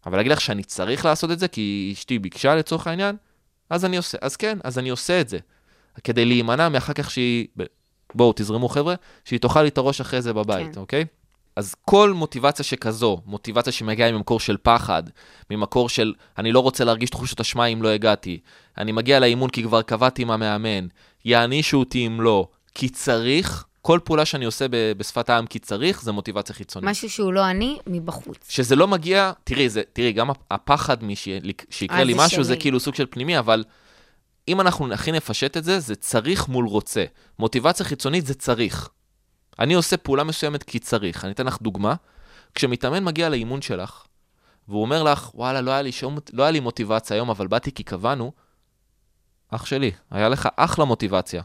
אבל להגיד לך שאני צריך לעשות את זה כי אשתי ביקשה לצורך העניין? אז אני עושה, אז כן, אז אני עושה את זה. כדי להימנע מאחר כך שהיא, בואו תזרמו חבר'ה, שהיא תאכל לי את הראש אחרי זה בבית,
כן.
אוקיי? אז כל מוטיבציה שכזו, מוטיבציה שמגיעה ממקור של פחד, ממקור של אני לא רוצה להרגיש תחושת אשמה אם לא הגעתי, אני מגיע לאימון כי כבר קבעתי עם המאמן, יענישו אותי אם לא, כי צריך, כל פעולה שאני עושה ב- בשפת העם כי צריך, זה מוטיבציה חיצונית.
משהו שהוא לא אני, מבחוץ.
שזה לא מגיע, תראי, זה, תראי, גם הפחד מש- שיקרה
אה,
לי
זה
משהו, זה
שלי.
כאילו סוג של פנימי, אבל אם אנחנו הכי נפשט את זה, זה צריך מול רוצה. מוטיבציה חיצונית זה צריך. אני עושה פעולה מסוימת כי צריך. אני אתן לך דוגמה. כשמתאמן מגיע לאימון שלך, והוא אומר לך, וואלה, לא היה לי, שום, לא היה לי מוטיבציה היום, אבל באתי כי קבענו, אח שלי, היה לך אחלה מוטיבציה.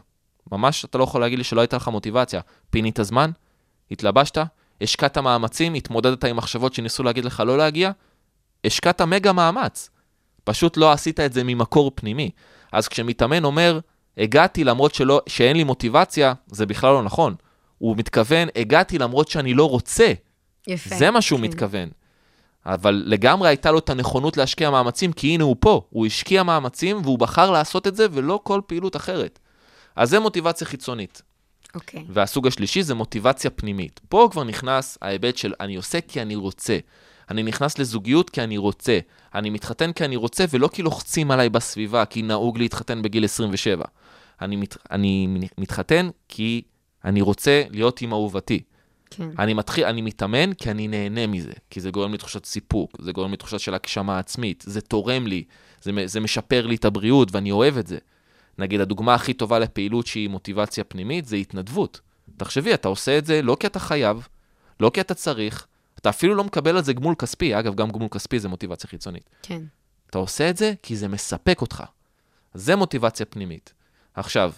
ממש אתה לא יכול להגיד לי שלא הייתה לך מוטיבציה. פינית זמן, התלבשת, השקעת מאמצים, התמודדת עם מחשבות שניסו להגיד לך לא להגיע, השקעת מגה מאמץ. פשוט לא עשית את זה ממקור פנימי. אז כשמתאמן אומר, הגעתי למרות שלא, שאין לי מוטיבציה, זה בכלל לא נכון. הוא מתכוון, הגעתי למרות שאני לא רוצה.
יפה.
זה מה שהוא
כן.
מתכוון. אבל לגמרי הייתה לו את הנכונות להשקיע מאמצים, כי הנה הוא פה. הוא השקיע מאמצים והוא בחר לעשות את זה ולא כל פעילות אחרת. אז זה מוטיבציה חיצונית.
אוקיי.
והסוג השלישי זה מוטיבציה פנימית. פה כבר נכנס ההיבט של אני עושה כי אני רוצה. אני נכנס לזוגיות כי אני רוצה. אני מתחתן כי אני רוצה, ולא כי לוחצים עליי בסביבה, כי נהוג להתחתן בגיל 27. אני, מת, אני מתחתן כי אני רוצה להיות עם אהובתי.
כן.
אני מתחיל, אני מתאמן כי אני נהנה מזה, כי זה גורם לי תחושת סיפוק, זה גורם לי תחושה של הגשמה עצמית, זה תורם לי, זה, זה משפר לי את הבריאות ואני אוהב את זה. נגיד, הדוגמה הכי טובה לפעילות שהיא מוטיבציה פנימית זה התנדבות. תחשבי, אתה עושה את זה לא כי אתה חייב, לא כי אתה צריך, אתה אפילו לא מקבל על זה גמול כספי, אגב, גם גמול כספי זה מוטיבציה חיצונית.
כן.
אתה עושה את זה כי זה מספק אותך. זה מוטיבציה פנימית. עכשיו,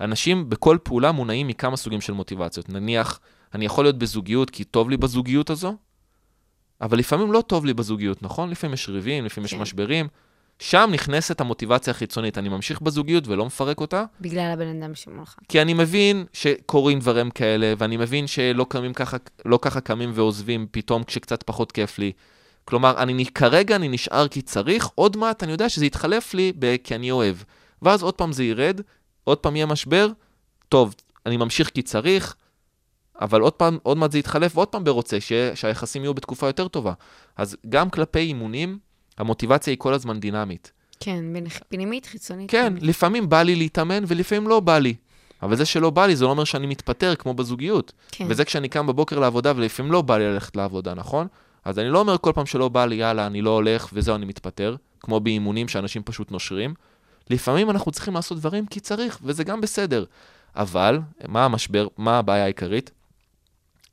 אנשים בכל פעולה מונעים מכמה סוגים של מוטיבציות. נניח, אני יכול להיות בזוגיות כי טוב לי בזוגיות הזו, אבל לפעמים לא טוב לי בזוגיות, נכון? לפעמים יש ריבים, לפעמים יש
כן.
משברים. שם נכנסת המוטיבציה החיצונית. אני ממשיך בזוגיות ולא מפרק אותה,
בגלל הבן אדם שמולך.
כי אני מבין שקורים דברים כאלה, ואני מבין שלא קמים ככה, לא ככה קמים ועוזבים פתאום כשקצת פחות כיף לי. כלומר, אני, כרגע אני נשאר כי צריך, עוד מעט אני יודע שזה יתחלף לי ב- כי אני אוהב. ואז עוד פעם זה ירד, עוד פעם יהיה משבר, טוב, אני ממשיך כי צריך, אבל עוד פעם, עוד מעט זה יתחלף, ועוד פעם ברוצה, ש- שהיחסים יהיו בתקופה יותר טובה. אז גם כלפי אימונים, המוטיבציה היא כל הזמן דינמית.
כן, פנימית, חיצונית.
כן,
פנימית.
לפעמים בא לי להתאמן ולפעמים לא בא לי. אבל זה שלא בא לי, זה לא אומר שאני מתפטר כמו בזוגיות.
כן.
וזה כשאני קם בבוקר לעבודה ולפעמים לא בא לי ללכת לעבודה, נכון? אז אני לא אומר כל פעם שלא בא לי, יאללה, אני לא הולך וזהו, אני מתפטר, כמו באימונים שאנשים פשוט נושרים. לפעמים אנחנו צריכים לעשות דברים כי צריך, וזה גם בסדר. אבל, מה המשבר, מה הבעיה העיקרית?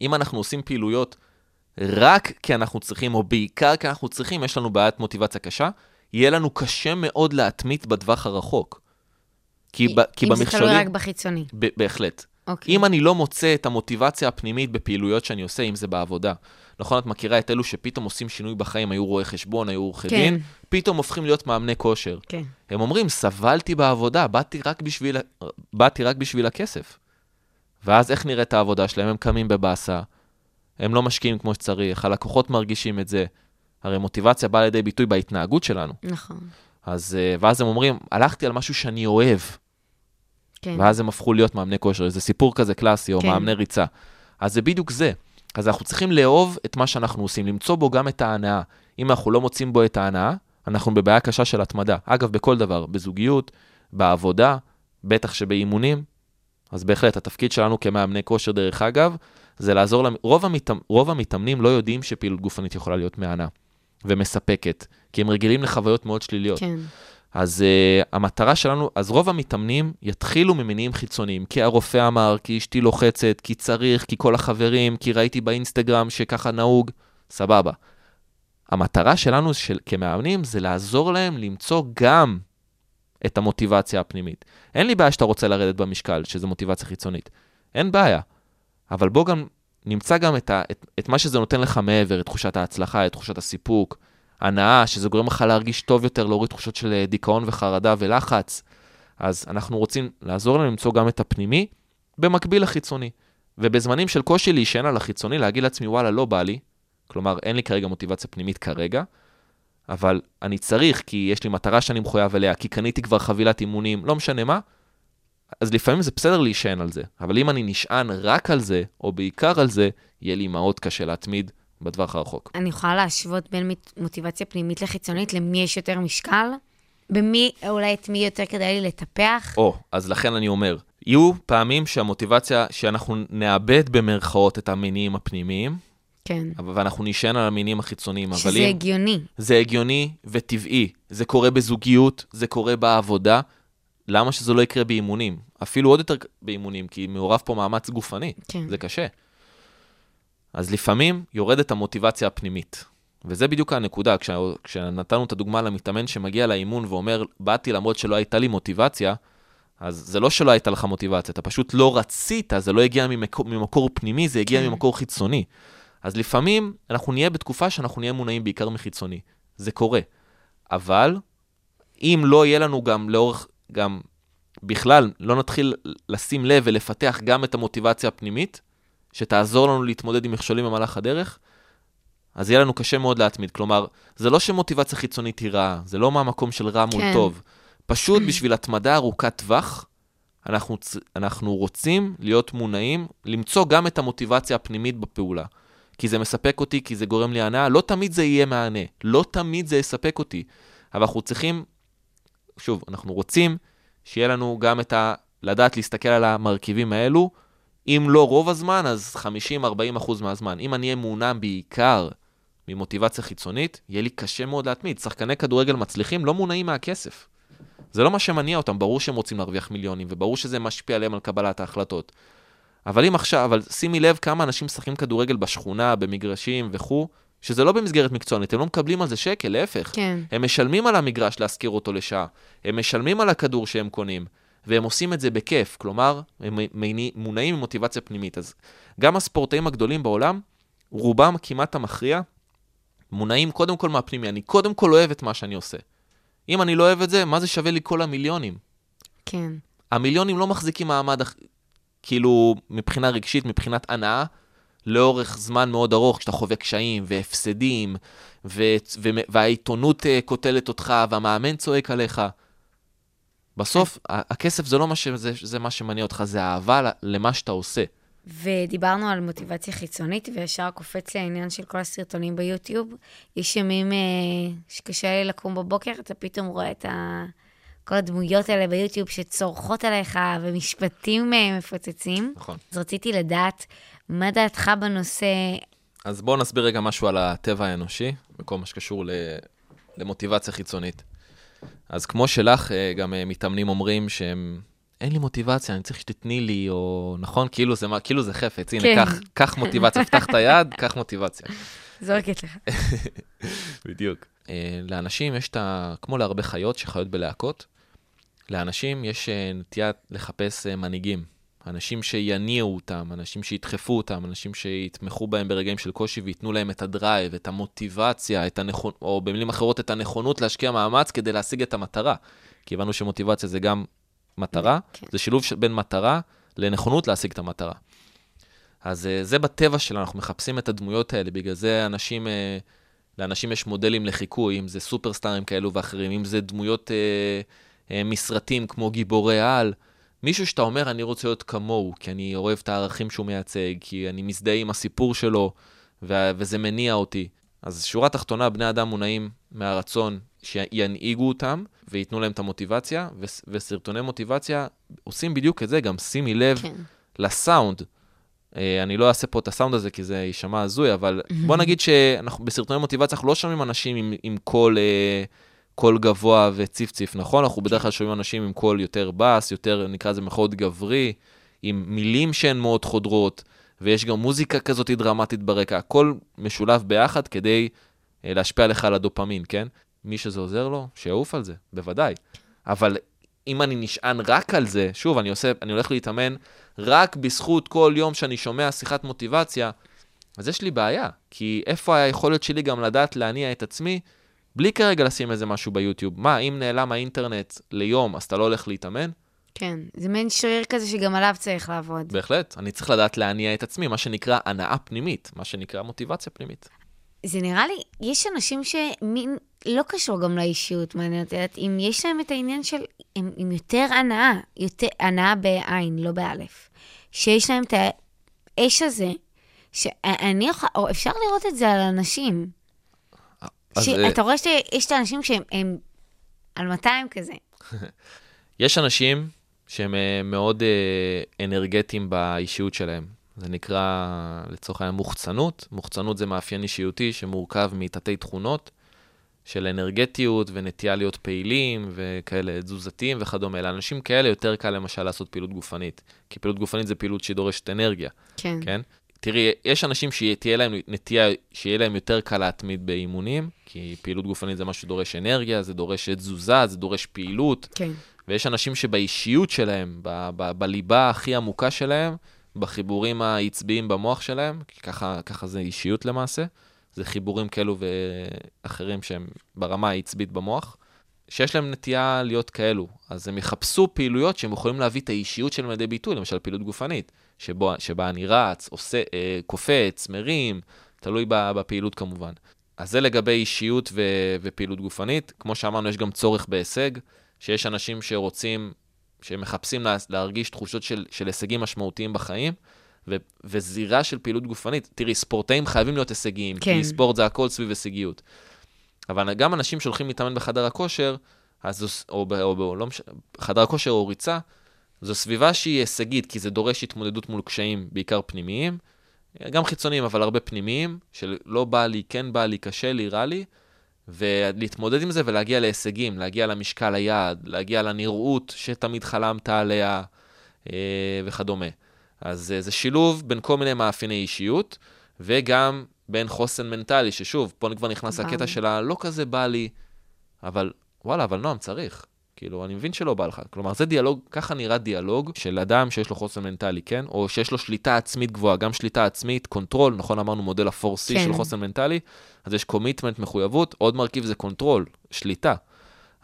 אם אנחנו עושים פעילויות רק כי אנחנו צריכים, או בעיקר כי אנחנו צריכים, יש לנו בעיית מוטיבציה קשה, יהיה לנו קשה מאוד להתמיד בטווח הרחוק. כי, ב, כי
אם זה
במכשולים...
תלוי רק בחיצוני.
ב- בהחלט.
אוקיי.
אם אני לא מוצא את המוטיבציה הפנימית בפעילויות שאני עושה, אם זה בעבודה. נכון, את מכירה את אלו שפתאום עושים שינוי בחיים, היו רואי חשבון, היו עורכי
כן.
דין, פתאום הופכים להיות מאמני כושר.
כן.
הם אומרים, סבלתי בעבודה, באתי רק בשביל, באתי רק בשביל הכסף. ואז איך נראית העבודה שלהם? הם קמים בבאסה, הם לא משקיעים כמו שצריך, הלקוחות מרגישים את זה. הרי מוטיבציה באה לידי ביטוי בהתנהגות שלנו.
נכון.
אז, אה, ואז הם אומרים, הלכתי על משהו שאני אוהב,
כן.
ואז הם הפכו להיות מאמני כושר. זה סיפור כזה קלאסי, או
כן.
מאמני ריצה. אז זה בדיוק זה. אז אנחנו צריכים לאהוב את מה שאנחנו עושים, למצוא בו גם את ההנאה. אם אנחנו לא מוצאים בו את ההנאה, אנחנו בבעיה קשה של התמדה. אגב, בכל דבר, בזוגיות, בעבודה, בטח שבאימונים. אז בהחלט, התפקיד שלנו כמאמני כושר, דרך אגב, זה לעזור להם. רוב, המתאמ... רוב המתאמנים לא יודעים שפעילות גופנית יכולה להיות מהנה ומספקת, כי הם רגילים לחוויות מאוד שליליות.
כן.
אז uh, המטרה שלנו, אז רוב המתאמנים יתחילו ממניעים חיצוניים, כי הרופא אמר, כי אשתי לוחצת, כי צריך, כי כל החברים, כי ראיתי באינסטגרם שככה נהוג, סבבה. המטרה שלנו של, כמאמנים זה לעזור להם למצוא גם את המוטיבציה הפנימית. אין לי בעיה שאתה רוצה לרדת במשקל, שזה מוטיבציה חיצונית. אין בעיה. אבל בוא גם נמצא גם את, ה, את, את מה שזה נותן לך מעבר, את תחושת ההצלחה, את תחושת הסיפוק, הנאה, שזה גורם לך להרגיש טוב יותר, להוריד תחושות של אה, דיכאון וחרדה ולחץ. אז אנחנו רוצים לעזור להם למצוא גם את הפנימי, במקביל לחיצוני. ובזמנים של קושי להישען על החיצוני, להגיד לעצמי, וואלה, לא בא לי, כלומר, אין לי כרגע מוטיבציה פנימית כרגע, אבל אני צריך, כי יש לי מטרה שאני מחויב אליה, כי קניתי כבר חבילת אימונים, לא משנה מה, אז לפעמים זה בסדר להישען על זה, אבל אם אני נשען רק על זה, או בעיקר על זה, יהיה לי מאוד קשה להתמיד בטווח הרחוק.
אני יכולה להשוות בין מוטיבציה פנימית לחיצונית, למי יש יותר משקל? במי, אולי את מי יותר כדאי לי לטפח?
או, אז לכן אני אומר, יהיו פעמים שהמוטיבציה, שאנחנו נאבד במרכאות את המניעים הפנימיים,
כן.
ואנחנו נשען על המניעים החיצוניים, אבל
שזה
אם...
הגיוני.
זה הגיוני וטבעי. זה קורה בזוגיות, זה קורה בעבודה. למה שזה לא יקרה באימונים? אפילו עוד יותר באימונים, כי מעורב פה מאמץ גופני.
כן.
זה קשה. אז לפעמים יורדת המוטיבציה הפנימית. וזה בדיוק הנקודה, כשה, כשנתנו את הדוגמה למתאמן שמגיע לאימון ואומר, באתי למרות שלא הייתה לי מוטיבציה, אז זה לא שלא הייתה לך מוטיבציה, אתה פשוט לא רצית, זה לא הגיע ממקור, ממקור פנימי, זה הגיע
כן.
ממקור חיצוני. אז לפעמים אנחנו נהיה בתקופה שאנחנו נהיה מונעים בעיקר מחיצוני. זה קורה. אבל אם לא יהיה לנו גם לאורך, גם בכלל, לא נתחיל לשים לב ולפתח גם את המוטיבציה הפנימית, שתעזור לנו להתמודד עם מכשולים במהלך הדרך, אז יהיה לנו קשה מאוד להתמיד. כלומר, זה לא שמוטיבציה חיצונית היא רעה, זה לא מהמקום של רע מול
כן.
טוב. פשוט [clears throat] בשביל התמדה ארוכת טווח, אנחנו, אנחנו רוצים להיות מונעים, למצוא גם את המוטיבציה הפנימית בפעולה. כי זה מספק אותי, כי זה גורם לי הנאה, לא תמיד זה יהיה מענה, לא תמיד זה יספק אותי. אבל אנחנו צריכים, שוב, אנחנו רוצים שיהיה לנו גם את ה... לדעת להסתכל על המרכיבים האלו, אם לא רוב הזמן, אז 50-40 אחוז מהזמן. אם אני אהיה מעונן בעיקר ממוטיבציה חיצונית, יהיה לי קשה מאוד להתמיד. שחקני כדורגל מצליחים לא מונעים מהכסף. זה לא מה שמניע אותם, ברור שהם רוצים להרוויח מיליונים, וברור שזה משפיע עליהם על קבלת ההחלטות. אבל אם עכשיו, אבל שימי לב כמה אנשים משחקים כדורגל בשכונה, במגרשים וכו', שזה לא במסגרת מקצוענית, הם לא מקבלים על זה שקל, להפך.
כן.
הם משלמים על המגרש להשכיר אותו לשעה, הם משלמים על הכדור שהם קונים, והם עושים את זה בכיף, כלומר, הם מונעים ממוטיבציה פנימית. אז גם הספורטאים הגדולים בעולם, רובם כמעט המכריע, מונעים קודם כל מהפנימי. אני קודם כל אוהב את מה שאני עושה. אם אני לא אוהב את זה, מה זה שווה לי כל המיליונים?
כן.
המיליונים לא מחזיקים מעמד, כאילו, מבחינה רגשית, מבחינת הנאה, לאורך זמן מאוד ארוך, כשאתה חווה קשיים והפסדים, ו- ו- והעיתונות אה, קוטלת אותך, והמאמן צועק עליך. בסוף, הכסף זה לא מה, ש- זה, זה מה שמניע אותך, זה אהבה למה שאתה עושה.
ודיברנו על מוטיבציה חיצונית, וישר קופץ לי העניין של כל הסרטונים ביוטיוב. יש ימים אה, שקשה לי לקום בבוקר, אתה פתאום רואה את ה... כל הדמויות האלה ביוטיוב שצורחות עליך, ומשפטים אה, מפוצצים.
נכון.
אז רציתי לדעת, מה דעתך בנושא?
אז בואו נסביר רגע משהו על הטבע האנושי, בכל מה שקשור ל- למוטיבציה חיצונית. אז כמו שלך, אה, גם אה, מתאמנים אומרים שהם, אין לי מוטיבציה, אני צריך שתתני לי, או נכון, כאילו זה, כאילו זה חפץ, הנה,
כן.
קח, קח מוטיבציה, פתח את היד, קח מוטיבציה.
זורקת לך. [laughs]
בדיוק. אה, לאנשים יש את ה... כמו להרבה חיות שחיות בלהקות, לאנשים יש נטייה לחפש מנהיגים. אנשים שיניעו אותם, אנשים שידחפו אותם, אנשים שיתמכו בהם ברגעים של קושי וייתנו להם את הדרייב, את המוטיבציה, את הנכון... או במילים אחרות, את הנכונות להשקיע מאמץ כדי להשיג את המטרה. כי הבנו שמוטיבציה זה גם מטרה,
כן.
זה שילוב בין מטרה לנכונות להשיג את המטרה. אז אה, זה בטבע שלנו, אנחנו מחפשים את הדמויות האלה, בגלל זה אנשים, אה, לאנשים יש מודלים לחיקוי, אם זה סופרסטארים כאלו ואחרים, אם זה דמויות אה, מסרטים כמו גיבורי על, מישהו שאתה אומר, אני רוצה להיות כמוהו, כי אני אוהב את הערכים שהוא מייצג, כי אני מזדהה עם הסיפור שלו, ו- וזה מניע אותי. אז שורה תחתונה, בני אדם מונעים מהרצון שינהיגו אותם וייתנו להם את המוטיבציה, ו- וסרטוני מוטיבציה עושים בדיוק את זה, גם שימי לב
כן.
לסאונד. אה, אני לא אעשה פה את הסאונד הזה כי זה יישמע הזוי, אבל [laughs] בוא נגיד שבסרטוני מוטיבציה אנחנו לא שומעים אנשים עם, עם קול, אה, קול גבוה וציפציף, נכון? אנחנו בדרך כלל שומעים אנשים עם קול יותר בס, יותר, נקרא לזה מאוד גברי, עם מילים שהן מאוד חודרות, ויש גם מוזיקה כזאת דרמטית ברקע, הכל משולב ביחד כדי אה, להשפיע לך על הדופמין, כן? מי שזה עוזר לו, שיעוף על זה, בוודאי. אבל אם אני נשען רק על זה, שוב, אני עושה, אני הולך להתאמן רק בזכות כל יום שאני שומע שיחת מוטיבציה, אז יש לי בעיה, כי איפה היכולת שלי גם לדעת להניע את עצמי, בלי כרגע לשים איזה משהו ביוטיוב? מה, אם נעלם האינטרנט ליום, אז אתה לא הולך להתאמן?
כן, זה מעין שריר כזה שגם עליו צריך לעבוד.
בהחלט. אני צריך לדעת להניע את עצמי, מה שנקרא הנאה פנימית, מה שנקרא מוטיבציה פנימית.
זה נראה לי, יש אנשים שמין, לא קשור גם לאישיות, מעניין אותי אם יש להם את העניין של, הם עם יותר הנאה, יותר, הנאה בעין, לא באלף. שיש להם את האש הזה, שאני יכול, או אפשר לראות את זה על אנשים.
אז,
שאתה
אה,
רואה שיש את האנשים שהם הם על 200 כזה. [laughs]
יש אנשים שהם אה, מאוד אה, אנרגטיים באישיות שלהם. זה נקרא, לצורך העניין, מוחצנות. מוחצנות זה מאפיין אישיותי שמורכב מתתי תכונות של אנרגטיות ונטייה להיות פעילים וכאלה תזוזתיים וכדומה. לאנשים כאלה יותר קל למשל לעשות פעילות גופנית, כי פעילות גופנית זה פעילות שדורשת אנרגיה,
כן.
כן? תראי, יש אנשים שתהיה להם נטייה, שיהיה להם יותר קל להתמיד באימונים, כי פעילות גופנית זה משהו שדורש אנרגיה, זה דורש תזוזה, זה דורש פעילות,
כן.
ויש אנשים שבאישיות שלהם, ב- ב- בליבה הכי עמוקה שלהם, בחיבורים העצביים במוח שלהם, כי ככה, ככה זה אישיות למעשה, זה חיבורים כאלו ואחרים שהם ברמה העצבית במוח, שיש להם נטייה להיות כאלו. אז הם יחפשו פעילויות שהם יכולים להביא את האישיות שלהם לידי ביטוי, למשל פעילות גופנית, שבו, שבה אני רץ, עושה, אה, קופץ, מרים, תלוי בפעילות כמובן. אז זה לגבי אישיות ו- ופעילות גופנית. כמו שאמרנו, יש גם צורך בהישג, שיש אנשים שרוצים, שמחפשים לה, להרגיש תחושות של, של הישגים משמעותיים בחיים, ו- וזירה של פעילות גופנית. תראי, ספורטאים חייבים להיות הישגיים,
כן.
כי ספורט זה הכל סביב הישגיות. אבל גם אנשים שהולכים להתאמן בחדר הכושר, אז או, ב- או, ב- לא משנה, חדר הכושר או ריצה, זו סביבה שהיא הישגית, כי זה דורש התמודדות מול קשיים, בעיקר פנימיים, גם חיצוניים, אבל הרבה פנימיים, של לא בא לי, כן בא לי, קשה לי, רע לי, ולהתמודד עם זה ולהגיע להישגים, להגיע למשקל היעד, להגיע לנראות שתמיד חלמת עליה אה, וכדומה. אז אה, זה שילוב בין כל מיני מאפייני אישיות, וגם בין חוסן מנטלי, ששוב, פה כבר נכנס. הקטע של הלא כזה בא לי, אבל וואלה, אבל נועם, צריך. כאילו, אני מבין שלא בא לך. כלומר, זה דיאלוג, ככה נראה דיאלוג של אדם שיש לו חוסן מנטלי, כן? או שיש לו שליטה עצמית גבוהה, גם שליטה עצמית, control, נכון אמרנו מודל ה-4C
כן.
של חוסן מנטלי, אז יש commitment, מחויבות, עוד מרכיב זה control, שליטה.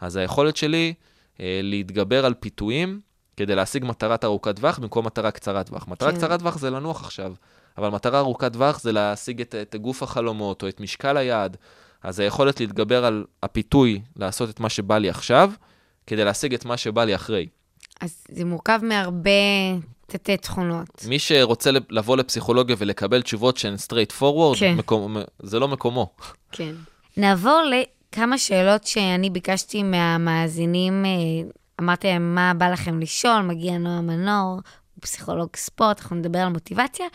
אז היכולת שלי אה, להתגבר על פיתויים כדי להשיג מטרת ארוכת טווח במקום מטרה קצרת טווח. מטרה
כן.
קצרת טווח זה לנוח עכשיו, אבל מטרה ארוכת טווח זה להשיג את, את גוף החלומות או את משקל היעד. אז היכולת להתגבר על הפיתוי, לעשות את מה שבא לי עכשיו, כדי להשיג את מה שבא לי אחרי.
אז זה מורכב מהרבה תתי תכונות.
מי שרוצה לב- לבוא לפסיכולוגיה ולקבל תשובות שהן straight forward,
כן.
מקום, זה לא מקומו.
כן. נעבור לכמה שאלות שאני ביקשתי מהמאזינים. אה, אמרתי להם, מה בא לכם לשאול? מגיע נועה מנור, הוא פסיכולוג ספורט, אנחנו נדבר על מוטיבציה.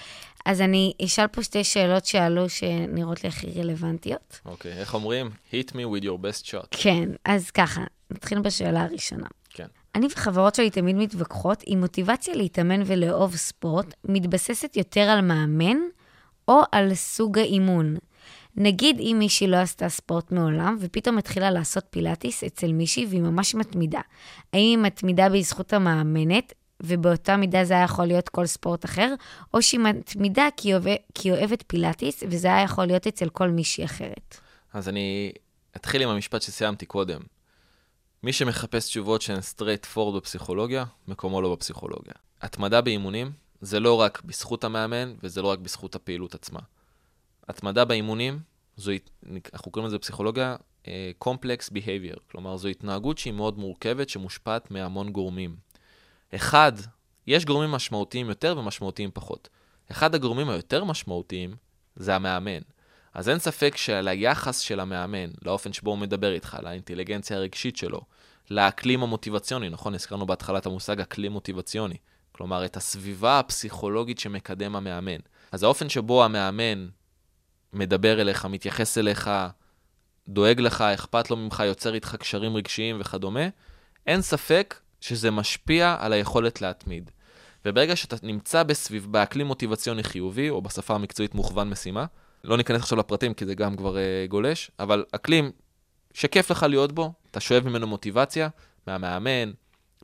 אז אני אשאל פה שתי שאלות שעלו שנראות לי הכי רלוונטיות.
אוקיי, איך אומרים? hit me with your best shot.
כן, אז ככה, נתחיל בשאלה הראשונה.
כן.
אני וחברות שלי תמיד מתווכחות אם מוטיבציה להתאמן ולאהוב ספורט מתבססת יותר על מאמן או על סוג האימון. נגיד אם מישהי לא עשתה ספורט מעולם ופתאום התחילה לעשות פילאטיס אצל מישהי והיא ממש מתמידה. האם היא מתמידה בזכות המאמנת ובאותה מידה זה היה יכול להיות כל ספורט אחר, או שהיא מתמידה כי היא, אוהב, כי היא אוהבת פילאטיס וזה היה יכול להיות אצל כל מישהי אחרת.
אז אני אתחיל עם המשפט שסיימתי קודם. מי שמחפש תשובות שהן straight forward בפסיכולוגיה, מקומו לא בפסיכולוגיה. התמדה באימונים זה לא רק בזכות המאמן וזה לא רק בזכות הפעילות עצמה. התמדה באימונים, זו, אנחנו קוראים לזה בפסיכולוגיה אה, complex behavior, כלומר זו התנהגות שהיא מאוד מורכבת, שמושפעת מהמון גורמים. אחד, יש גורמים משמעותיים יותר ומשמעותיים פחות. אחד הגורמים היותר משמעותיים זה המאמן. אז אין ספק שעל היחס של המאמן, לאופן שבו הוא מדבר איתך, לאינטליגנציה הרגשית שלו, לאקלים המוטיבציוני, נכון? הזכרנו בהתחלה את המושג אקלים מוטיבציוני. כלומר, את הסביבה הפסיכולוגית שמקדם המאמן. אז האופן שבו המאמן מדבר אליך, מתייחס אליך, דואג לך, אכפת לו ממך, יוצר איתך קשרים רגשיים וכדומה, אין ספק שזה משפיע על היכולת להתמיד. וברגע שאתה נמצא בסביב, באקלים מוטיבציוני חיובי, או בשפה המקצועית מוכוון משימה, לא ניכנס עכשיו לפרטים כי זה גם כבר uh, גולש, אבל אקלים שכיף לך להיות בו, אתה שואב ממנו מוטיבציה, מהמאמן,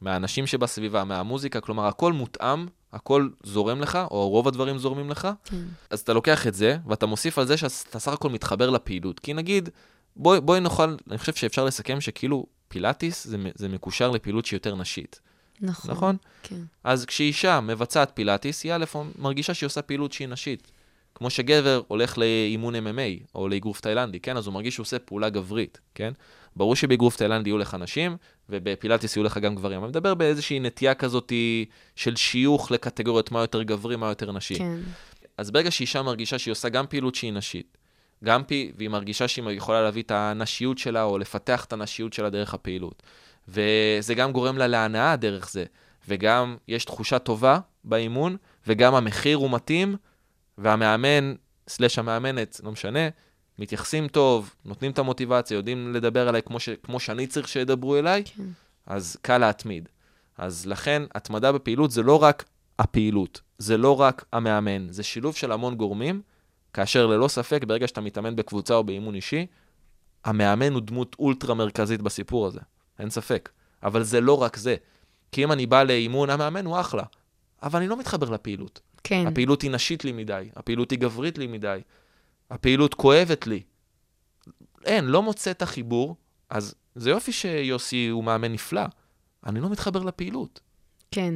מהאנשים שבסביבה, מהמוזיקה, כלומר הכל מותאם, הכל זורם לך, או רוב הדברים זורמים לך,
כן.
אז אתה לוקח את זה, ואתה מוסיף על זה שאתה סך הכל מתחבר לפעילות. כי נגיד, בואי, בואי נוכל, אני חושב שאפשר לסכם שכאילו פילאטיס זה, זה מקושר לפעילות שהיא יותר נשית,
נכון.
נכון?
כן.
אז כשאישה מבצעת פילאטיס, היא א' מרגישה שהיא עושה פעילות שהיא נשית. כמו שגבר הולך לאימון MMA או לאגרוף תאילנדי, כן? אז הוא מרגיש שהוא עושה פעולה גברית, כן? ברור שבאגרוף תאילנדי יהיו לך נשים, ובפילאטיס יהיו לך גם גברים. אני מדבר באיזושהי נטייה כזאת של שיוך לקטגוריות מה יותר גברי, מה יותר נשי.
כן.
אז ברגע שאישה מרגישה שהיא עושה גם פעילות שהיא נשית, גם פי, והיא מרגישה שהיא יכולה להביא את הנשיות שלה, או לפתח את הנשיות שלה דרך הפעילות. וזה גם גורם לה להנאה דרך זה. וגם יש תחושה טובה באימון, וגם המחיר הוא מתאים, והמאמן, סלש המאמנת, לא משנה, מתייחסים טוב, נותנים את המוטיבציה, יודעים לדבר עליי כמו, ש, כמו שאני צריך שידברו אליי,
כן.
אז קל להתמיד. אז לכן, התמדה בפעילות זה לא רק הפעילות, זה לא רק המאמן, זה שילוב של המון גורמים, כאשר ללא ספק, ברגע שאתה מתאמן בקבוצה או באימון אישי, המאמן הוא דמות אולטרה מרכזית בסיפור הזה, אין ספק. אבל זה לא רק זה. כי אם אני בא לאימון, המאמן הוא אחלה, אבל אני לא מתחבר לפעילות.
כן.
הפעילות היא נשית לי מדי, הפעילות היא גברית לי מדי, הפעילות כואבת לי. אין, לא מוצא את החיבור, אז זה יופי שיוסי הוא מאמן נפלא. אני לא מתחבר לפעילות.
כן.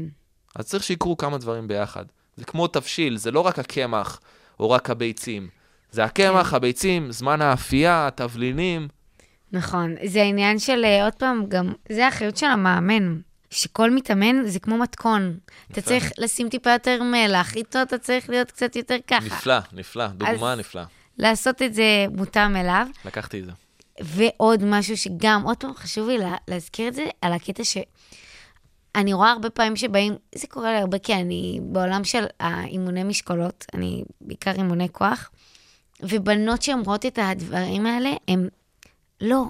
אז צריך שיקרו כמה דברים ביחד. זה כמו תבשיל, זה לא רק הקמח או רק הביצים. זה הקמח,
כן.
הביצים, זמן האפייה, התבלינים.
נכון. זה העניין של, אה, עוד פעם, גם, זה האחריות של המאמן. שכל מתאמן זה כמו מתכון. אתה
יפה.
צריך לשים טיפה יותר מלח, איתו אתה צריך להיות קצת יותר ככה.
נפלא, נפלא, דוגמה נפלאה.
לעשות את זה מותאם אליו.
לקחתי את זה.
ועוד משהו שגם, עוד פעם, חשוב לי לה, להזכיר את זה, על הקטע ש... אני רואה הרבה פעמים שבאים, זה קורה לי הרבה כי אני בעולם של האימוני משקולות, אני בעיקר אימוני כוח, ובנות רואות את הדברים האלה, הן, לא,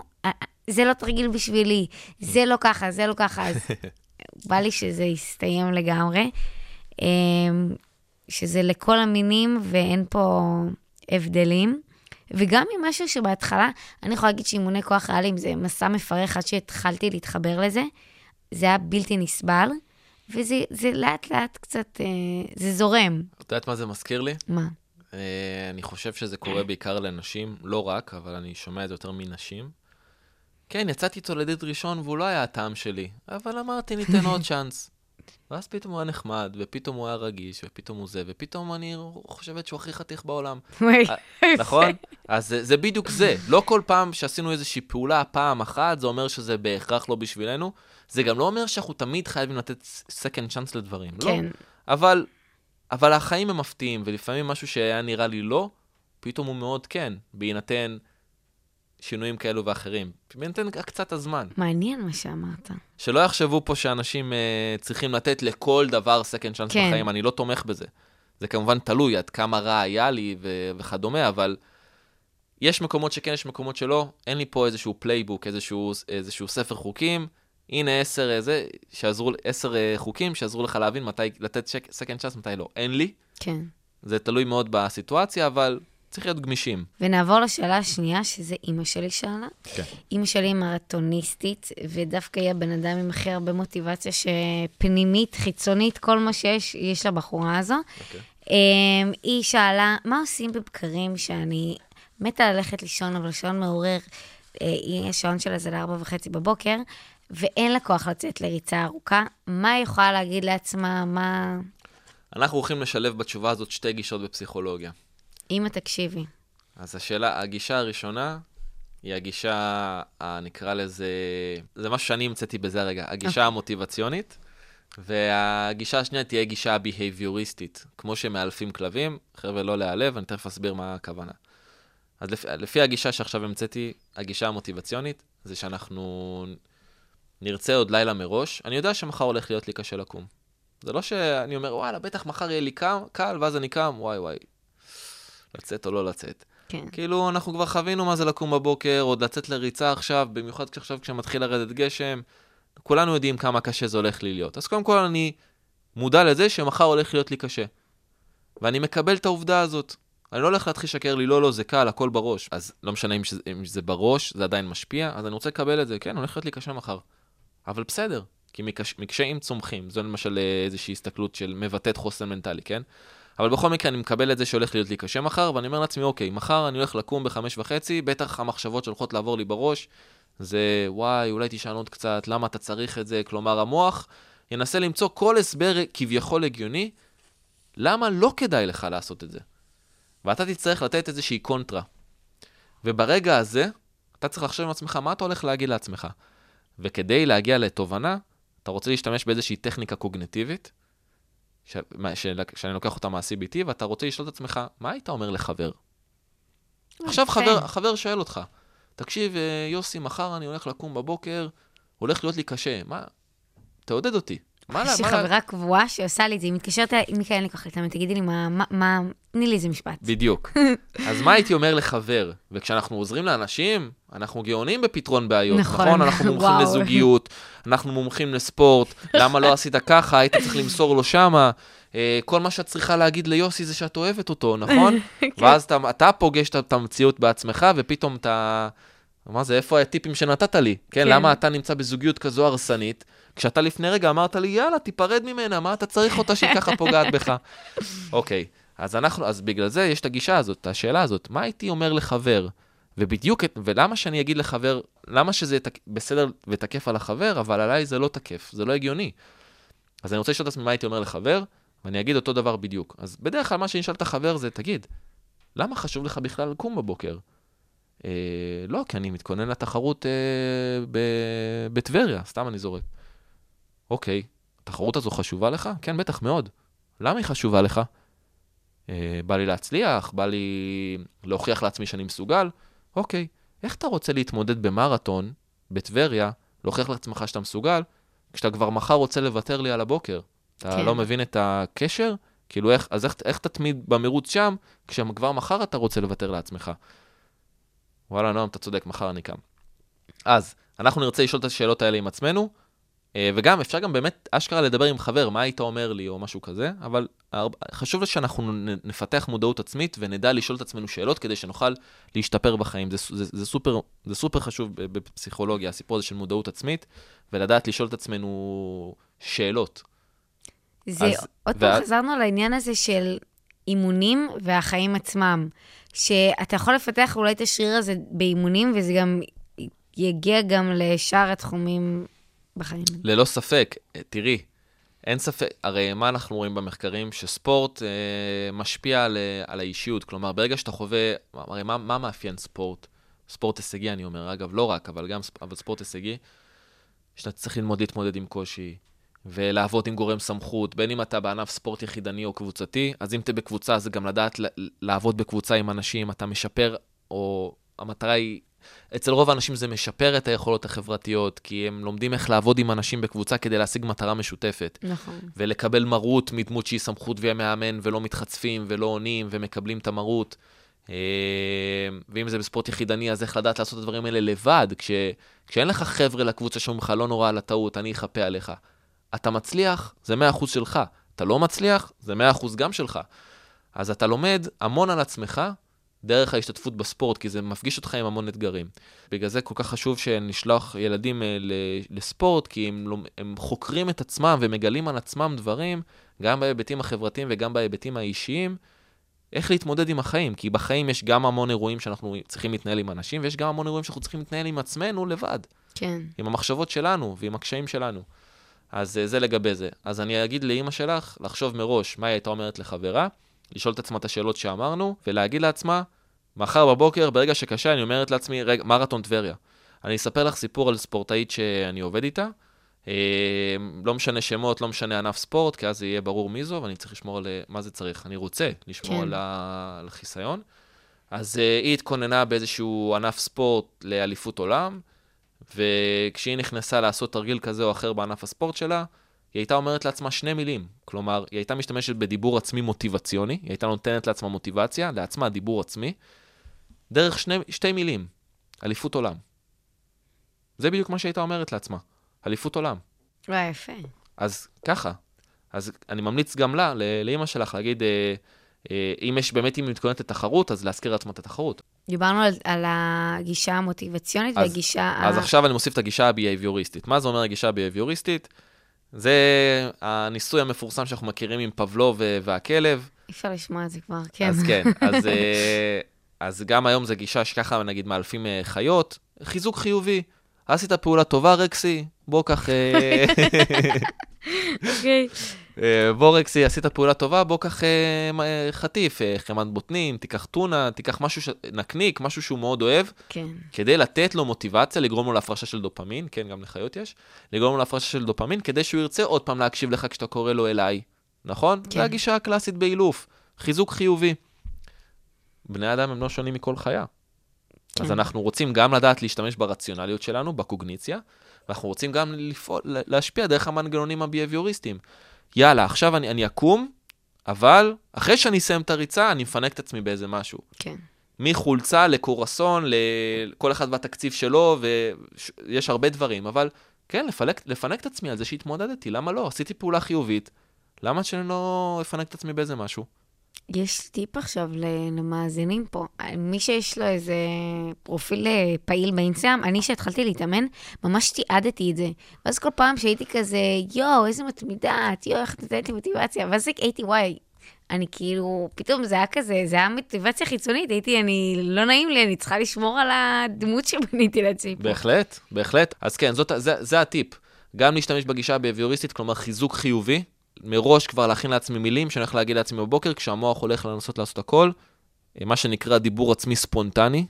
זה לא תרגיל בשבילי, זה לא ככה, זה לא ככה, אז [laughs] בא לי שזה יסתיים לגמרי, אמ, שזה לכל המינים ואין פה הבדלים. וגם עם משהו שבהתחלה, אני יכולה להגיד שאימוני כוח ריאליים זה מסע מפרך עד שהתחלתי להתחבר לזה. זה היה בלתי נסבל, וזה זה לאט לאט קצת, אה, זה זורם.
את יודעת מה זה מזכיר לי?
מה?
אה, אני חושב שזה קורה בעיקר לנשים, לא רק, אבל אני שומע את זה יותר מנשים. כן, יצאתי איתו לדייט ראשון והוא לא היה הטעם שלי, אבל אמרתי, ניתן עוד [laughs] צ'אנס. ואז פתאום הוא היה נחמד, ופתאום הוא היה רגיש, ופתאום הוא זה, ופתאום אני חושבת שהוא הכי חתיך בעולם. אה, [laughs] נכון? אז זה, זה בדיוק זה. לא כל פעם שעשינו איזושהי פעולה פעם אחת, זה אומר שזה בהכרח לא בשבילנו. זה גם לא אומר שאנחנו תמיד חייבים לתת second chance לדברים. לא.
כן.
אבל, אבל החיים הם מפתיעים, ולפעמים משהו שהיה נראה לי לא, פתאום הוא מאוד כן, בהינתן שינויים כאלו ואחרים. בהינתן קצת הזמן.
מעניין מה שאמרת.
שלא יחשבו פה שאנשים uh, צריכים לתת לכל דבר second chance
כן.
בחיים, אני לא תומך בזה. זה כמובן תלוי עד כמה רע היה לי ו- וכדומה, אבל יש מקומות שכן, יש מקומות שלא. אין לי פה איזשהו playbook, איזשהו, איזשהו ספר חוקים. הנה עשר, אה, זה, שעזרו, עשר אה, חוקים שעזרו לך להבין מתי לתת second chance, מתי לא. אין לי.
כן.
זה תלוי מאוד בסיטואציה, אבל צריך להיות גמישים.
ונעבור לשאלה השנייה, שזה אימא שלי שאלה.
כן.
אימא שלי היא מרתוניסטית, ודווקא היא הבן אדם עם הכי הרבה מוטיבציה שפנימית, חיצונית, כל מה שיש, יש לבחורה הזו.
אוקיי.
אמ, היא שאלה, מה עושים בבקרים שאני מתה ללכת לישון, אבל שעון מעורר, אה, השעון שלה זה לארבע וחצי בבוקר, ואין לה כוח לצאת לריצה ארוכה. מה היא יכולה להגיד לעצמה? מה...
אנחנו הולכים לשלב בתשובה הזאת שתי גישות בפסיכולוגיה.
אמא, תקשיבי.
אז השאלה, הגישה הראשונה היא הגישה, ה- נקרא לזה, זה משהו שאני המצאתי בזה הרגע, הגישה המוטיבציונית, והגישה השנייה תהיה גישה בהייביוריסטית, כמו שמאלפים כלבים, חבר'ה, לא להיעלב, אני תכף אסביר מה הכוונה. אז לפי, לפי הגישה שעכשיו המצאתי, הגישה המוטיבציונית, זה שאנחנו נרצה עוד לילה מראש, אני יודע שמחר הולך להיות לי קשה לקום. זה לא שאני אומר, וואלה, בטח מחר יהיה לי קל, ואז אני קם, וואי וואי, לצאת או לא לצאת.
כן.
כאילו, אנחנו כבר חווינו מה זה לקום בבוקר, עוד לצאת לריצה עכשיו, במיוחד עכשיו כשמתחיל לרדת גשם. כולנו יודעים כמה קשה זה הולך לי להיות. אז קודם כל אני מודע לזה שמחר הולך להיות לי קשה. ואני מקבל את העובדה הזאת. אני לא הולך להתחיל לשקר לי, לא, לא, זה קל, הכל בראש. אז לא משנה אם שזה, אם זה בראש, זה עדיין משפיע, אז אני רוצה לקבל את זה. כן, הולך להיות לי קשה מחר. אבל בסדר, כי מקש, מקשיים צומחים. זו למשל אה, איזושהי הסתכלות של מבטאת חוסן מנטלי, כן? אבל בכל מקרה, אני מקבל את זה שהולך להיות לי קשה מחר, ואני אומר לעצמי, אוקיי, מחר אני הולך לקום בחמש וחצי, בטח המחשבות שהולכות לעבור לי בראש, זה וואי, אולי תישן עוד קצת, למה אתה צריך את זה? כלומר, המוח ינסה למצוא כל הסבר כביכול הגיוני, למה לא כדאי לך לעשות את זה. ואתה תצטרך לתת איזושהי קונטרה. וברגע הזה, אתה צריך לחשוב עם עצמך, מה אתה הולך להגיד לעצמך? וכדי להגיע לתובנה, אתה רוצה להשתמש באיזושהי טכניקה קוגנטיבית, ש... שאני לוקח אותה מה-CBT, ואתה רוצה לשאול את עצמך, מה היית אומר לחבר? עכשיו
יפה.
חבר, חבר שואל אותך, תקשיב, אה, יוסי, מחר אני הולך לקום בבוקר, הולך להיות לי קשה, מה? תעודד אותי. מה לה-
יש לי חברה קבועה שעושה לי את זה, היא מתקשרת אליי, מיקה, אין לי כוח להתאמן, תגידי לי מה, מה- מה, תני לי איזה משפט.
בדיוק. [laughs] אז מה הייתי אומר לחבר? וכשאנחנו עוזרים לאנשים, אנחנו גאונים בפתרון בעיות,
נכון.
נכון? אנחנו [laughs] מומחים
וואו.
לזוגיות, אנחנו מומחים לספורט, למה לא עשית ככה, היית צריך למסור לו שמה. אה, כל מה שאת צריכה להגיד ליוסי זה שאת אוהבת אותו, נכון? [laughs] ואז אתה, אתה פוגש את- את המציאות בעצמך, ופתאום אתה... מה זה, איפה הטיפים שנתת לי? כן,
כן.
למה אתה נמצא בזוגיות כזו הרסנית, כשאתה לפני רגע אמרת לי, יאללה, תיפרד ממנה, מה אתה צריך אותה שהיא ככה פוגעת בך? [laughs] אוקיי, אז אנחנו, אז בגלל זה יש את הגישה הזאת, את השאלה הזאת, מה הייתי אומר לחבר? ובדיוק, ולמה שאני אגיד לחבר, למה שזה תק- בסדר ותקף על החבר, אבל עליי זה לא תקף, זה לא הגיוני. אז אני רוצה לשאול את עצמי מה הייתי אומר לחבר, ואני אגיד אותו דבר בדיוק. אז בדרך כלל מה שאני אשאל את החבר זה, תגיד, למה חשוב לך בכלל לקום בבוקר? אה, לא, כי אני מתכונן לתחרות אה, בטבריה, סתם אני זורק. אוקיי, התחרות הזו חשובה לך? כן, בטח, מאוד. למה היא חשובה לך? אה, בא לי להצליח, בא לי להוכיח לעצמי שאני מסוגל. אוקיי, איך אתה רוצה להתמודד במרתון, בטבריה, להוכיח לעצמך שאתה מסוגל, כשאתה כבר מחר רוצה לוותר לי על הבוקר? אתה
כן.
לא מבין את הקשר? כאילו, איך, אז איך, איך תתמיד במרוץ שם, כשכבר מחר אתה רוצה לוותר לעצמך? וואלה, נועם, אתה צודק, מחר אני קם. אז, אנחנו נרצה לשאול את השאלות האלה עם עצמנו, וגם, אפשר גם באמת אשכרה לדבר עם חבר, מה היית אומר לי, או משהו כזה, אבל חשוב שאנחנו נפתח מודעות עצמית ונדע לשאול את עצמנו שאלות כדי שנוכל להשתפר בחיים. זה, זה, זה, סופר, זה סופר חשוב בפסיכולוגיה, הסיפור הזה של מודעות עצמית, ולדעת לשאול את עצמנו שאלות.
זה,
אז-
עוד פעם
ואז-
חזרנו לעניין הזה של אימונים והחיים עצמם. שאתה יכול לפתח אולי את השריר הזה באימונים, וזה גם יגיע גם לשאר התחומים בחיים.
ללא ספק, אה, תראי, אין ספק, הרי מה אנחנו רואים במחקרים? שספורט אה, משפיע על, אה, על האישיות. כלומר, ברגע שאתה חווה, הרי מה, מה מאפיין ספורט? ספורט הישגי, אני אומר, אגב, לא רק, אבל גם אבל ספורט הישגי, שאתה צריך ללמוד להתמודד עם קושי, ולעבוד עם גורם סמכות, בין אם אתה בענף ספורט יחידני או קבוצתי, אז אם אתה בקבוצה, זה גם לדעת לעבוד בקבוצה עם אנשים, אתה משפר, או המטרה היא אצל רוב האנשים זה משפר את היכולות החברתיות, כי הם לומדים איך לעבוד עם אנשים בקבוצה כדי להשיג מטרה משותפת.
נכון.
ולקבל מרות מדמות שהיא סמכות והיא מאמן, ולא מתחצפים ולא עונים ומקבלים את המרות. אה, ואם זה בספורט יחידני, אז איך לדעת לעשות את הדברים האלה לבד, כש, כשאין לך חבר'ה לקבוצה שאומרים לך, לא נורא על הטעות, אני אכפה עליך. אתה מצליח, זה 100% שלך. אתה לא מצליח, זה 100% גם שלך. אז אתה לומד המון על עצמך, דרך ההשתתפות בספורט, כי זה מפגיש אותך עם המון אתגרים. בגלל זה כל כך חשוב שנשלח ילדים אה, לספורט, כי הם, הם חוקרים את עצמם ומגלים על עצמם דברים, גם בהיבטים החברתיים וגם בהיבטים האישיים, איך להתמודד עם החיים. כי בחיים יש גם המון אירועים שאנחנו צריכים להתנהל עם אנשים, ויש גם המון אירועים שאנחנו צריכים להתנהל עם עצמנו לבד.
כן.
עם המחשבות שלנו ועם הקשיים שלנו. אז אה, זה לגבי זה. אז אני אגיד לאימא שלך לחשוב מראש מה היא הייתה אומרת לחברה, לשאול את עצמה את השאלות שאמרנו, ולהגיד לעצמה, מחר בבוקר, ברגע שקשה, אני אומרת לעצמי, רגע, מרתון טבריה. אני אספר לך סיפור על ספורטאית שאני עובד איתה. אה, לא משנה שמות, לא משנה ענף ספורט, כי אז יהיה ברור מי זו, ואני צריך לשמור על... מה זה צריך? אני רוצה לשמור כן. על, ה... על החיסיון. אז uh, היא התכוננה באיזשהו ענף ספורט לאליפות עולם, וכשהיא נכנסה לעשות תרגיל כזה או אחר בענף הספורט שלה, היא הייתה אומרת לעצמה שני מילים. כלומר, היא הייתה משתמשת בדיבור עצמי מוטיבציוני, היא הייתה נותנת לעצמה מוטיבציה, לעצמה דיבור עצמי, דרך שני, שתי מילים, אליפות עולם. זה בדיוק מה שהייתה אומרת לעצמה, אליפות עולם.
וואי, יפה.
אז ככה. אז אני ממליץ גם לה, לאימא שלך, להגיד, אה, אה, אם יש באמת, אם היא מתכוננת לתחרות, אז להזכיר לעצמה את התחרות.
דיברנו על, על הגישה המוטיבציונית
אז,
והגישה...
אז ה... עכשיו אני מוסיף את הגישה הביהביוריסטית. מה זה אומר הגישה הביהביוריסטית? זה הניסוי המפורסם שאנחנו מכירים עם פבלוב והכלב.
אי אפשר לשמוע את זה כבר, כן.
אז כן, אז, [laughs] אה, אז גם היום זו גישה שככה, נגיד, מאלפים אה, חיות, חיזוק חיובי. עשית פעולה טובה, רקסי, בוא קח... אה,
אוקיי. [laughs]
אה, בוא רקסי, עשית פעולה טובה, בוא קח אה, אה, חטיף, חמת בוטנים, תיקח טונה, תיקח משהו, ש... נקניק, משהו שהוא מאוד אוהב,
כן.
כדי לתת לו מוטיבציה, לגרום לו להפרשה של דופמין, כן, גם לחיות יש, לגרום לו להפרשה של דופמין, כדי שהוא ירצה עוד פעם להקשיב לך כשאתה קורא לו אליי, נכון? כן. זו הגישה הקלאסית באילוף, חיזוק חיובי. בני אדם הם לא שונים מכל חיה. כן. אז אנחנו רוצים גם לדעת להשתמש ברציונליות שלנו, בקוגניציה, ואנחנו רוצים גם לפעול, להשפיע דרך המנגנונים הביהביוריסטיים. יאללה, עכשיו אני, אני אקום, אבל אחרי שאני אסיים את הריצה, אני מפנק את עצמי באיזה משהו.
כן.
מחולצה לקורסון, לכל אחד והתקציב שלו, ויש הרבה דברים, אבל כן, לפלק, לפנק את עצמי על זה שהתמודדתי, למה לא? עשיתי פעולה חיובית, למה שאני לא אפנק את עצמי באיזה משהו?
יש טיפ עכשיו למאזינים פה. מי שיש לו איזה פרופיל אה, פעיל באינסטגרם, אני שהתחלתי להתאמן, ממש תיעדתי את זה. ואז כל פעם שהייתי כזה, יואו, איזה מתמידה, יואו, איך נתנת לי מוטיבציה, ואז הייתי, וואי, אני כאילו, פתאום זה היה כזה, זה היה מוטיבציה חיצונית, הייתי, אני, לא נעים לי, אני צריכה לשמור על הדמות שבניתי לעצמי פה.
בהחלט, בהחלט. אז כן, זאת, זה, זה הטיפ. גם להשתמש בגישה הביוריסטית, כלומר חיזוק חיובי, מראש כבר להכין לעצמי מילים שאני הולך להגיד לעצמי בבוקר, כשהמוח הולך לנסות לעשות הכל, אה, מה שנקרא דיבור עצמי ספונטני,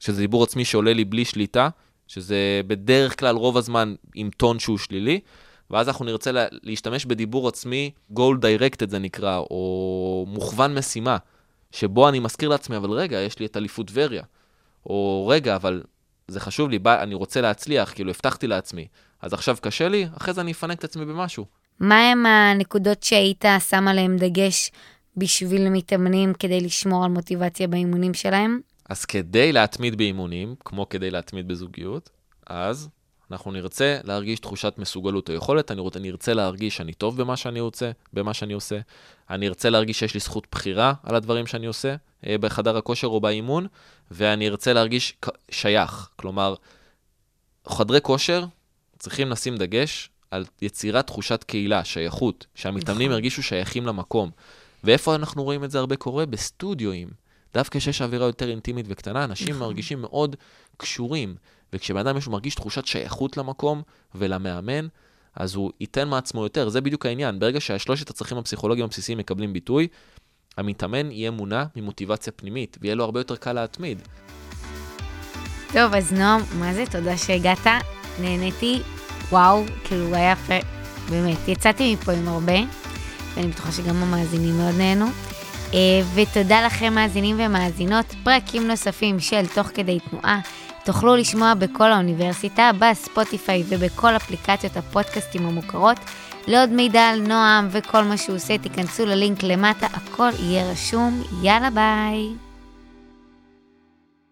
שזה דיבור עצמי שעולה לי בלי שליטה, שזה בדרך כלל רוב הזמן עם טון שהוא שלילי, ואז אנחנו נרצה לה, להשתמש בדיבור עצמי, goal directed זה נקרא, או מוכוון משימה, שבו אני מזכיר לעצמי, אבל רגע, יש לי את אליפות טבריה. או רגע, אבל זה חשוב לי, בא, אני רוצה להצליח, כאילו הבטחתי לעצמי. אז עכשיו קשה לי, אחרי זה אני אפנק את עצמי במשהו.
מהם הנקודות שהיית שם עליהן דגש בשביל מתאמנים כדי לשמור על מוטיבציה באימונים שלהם?
אז כדי להתמיד באימונים, כמו כדי להתמיד בזוגיות, אז אנחנו נרצה להרגיש תחושת מסוגלות או יכולת, אני, רוצה, אני ארצה להרגיש שאני טוב במה שאני רוצה, במה שאני עושה, אני ארצה להרגיש שיש לי זכות בחירה על הדברים שאני עושה אה, בחדר הכושר או באימון, ואני ארצה להרגיש שייך. כלומר, חדרי כושר צריכים לשים דגש על יצירת תחושת קהילה, שייכות, שהמתאמנים נכון. ירגישו שייכים למקום. ואיפה אנחנו רואים את זה הרבה קורה? בסטודיואים. דווקא כשיש אווירה יותר אינטימית וקטנה, אנשים
נכון.
מרגישים מאוד קשורים. וכשבן אדם יש מרגיש תחושת שייכות למקום ולמאמן, אז הוא ייתן מעצמו יותר. זה בדיוק העניין. ברגע שהשלושת הצרכים הפסיכולוגיים הבסיסיים מקבלים ביטוי, המתאמן יהיה מונע ממוטיבציה פנימית, ויהיה לו הרבה יותר קל להתמיד.
טוב, אז נועם, מה זה? תודה שהגעת. נהניתי. וואו, כאילו היה פ... באמת, יצאתי מפה עם הרבה, ואני בטוחה שגם המאזינים מאוד נהנו. אה, ותודה לכם, מאזינים ומאזינות. פרקים נוספים של תוך כדי תנועה תוכלו לשמוע בכל האוניברסיטה, בספוטיפיי ובכל אפליקציות הפודקאסטים המוכרות. לעוד מידע על נועם וכל מה שהוא עושה, תיכנסו ללינק למטה, הכל יהיה רשום. יאללה ביי.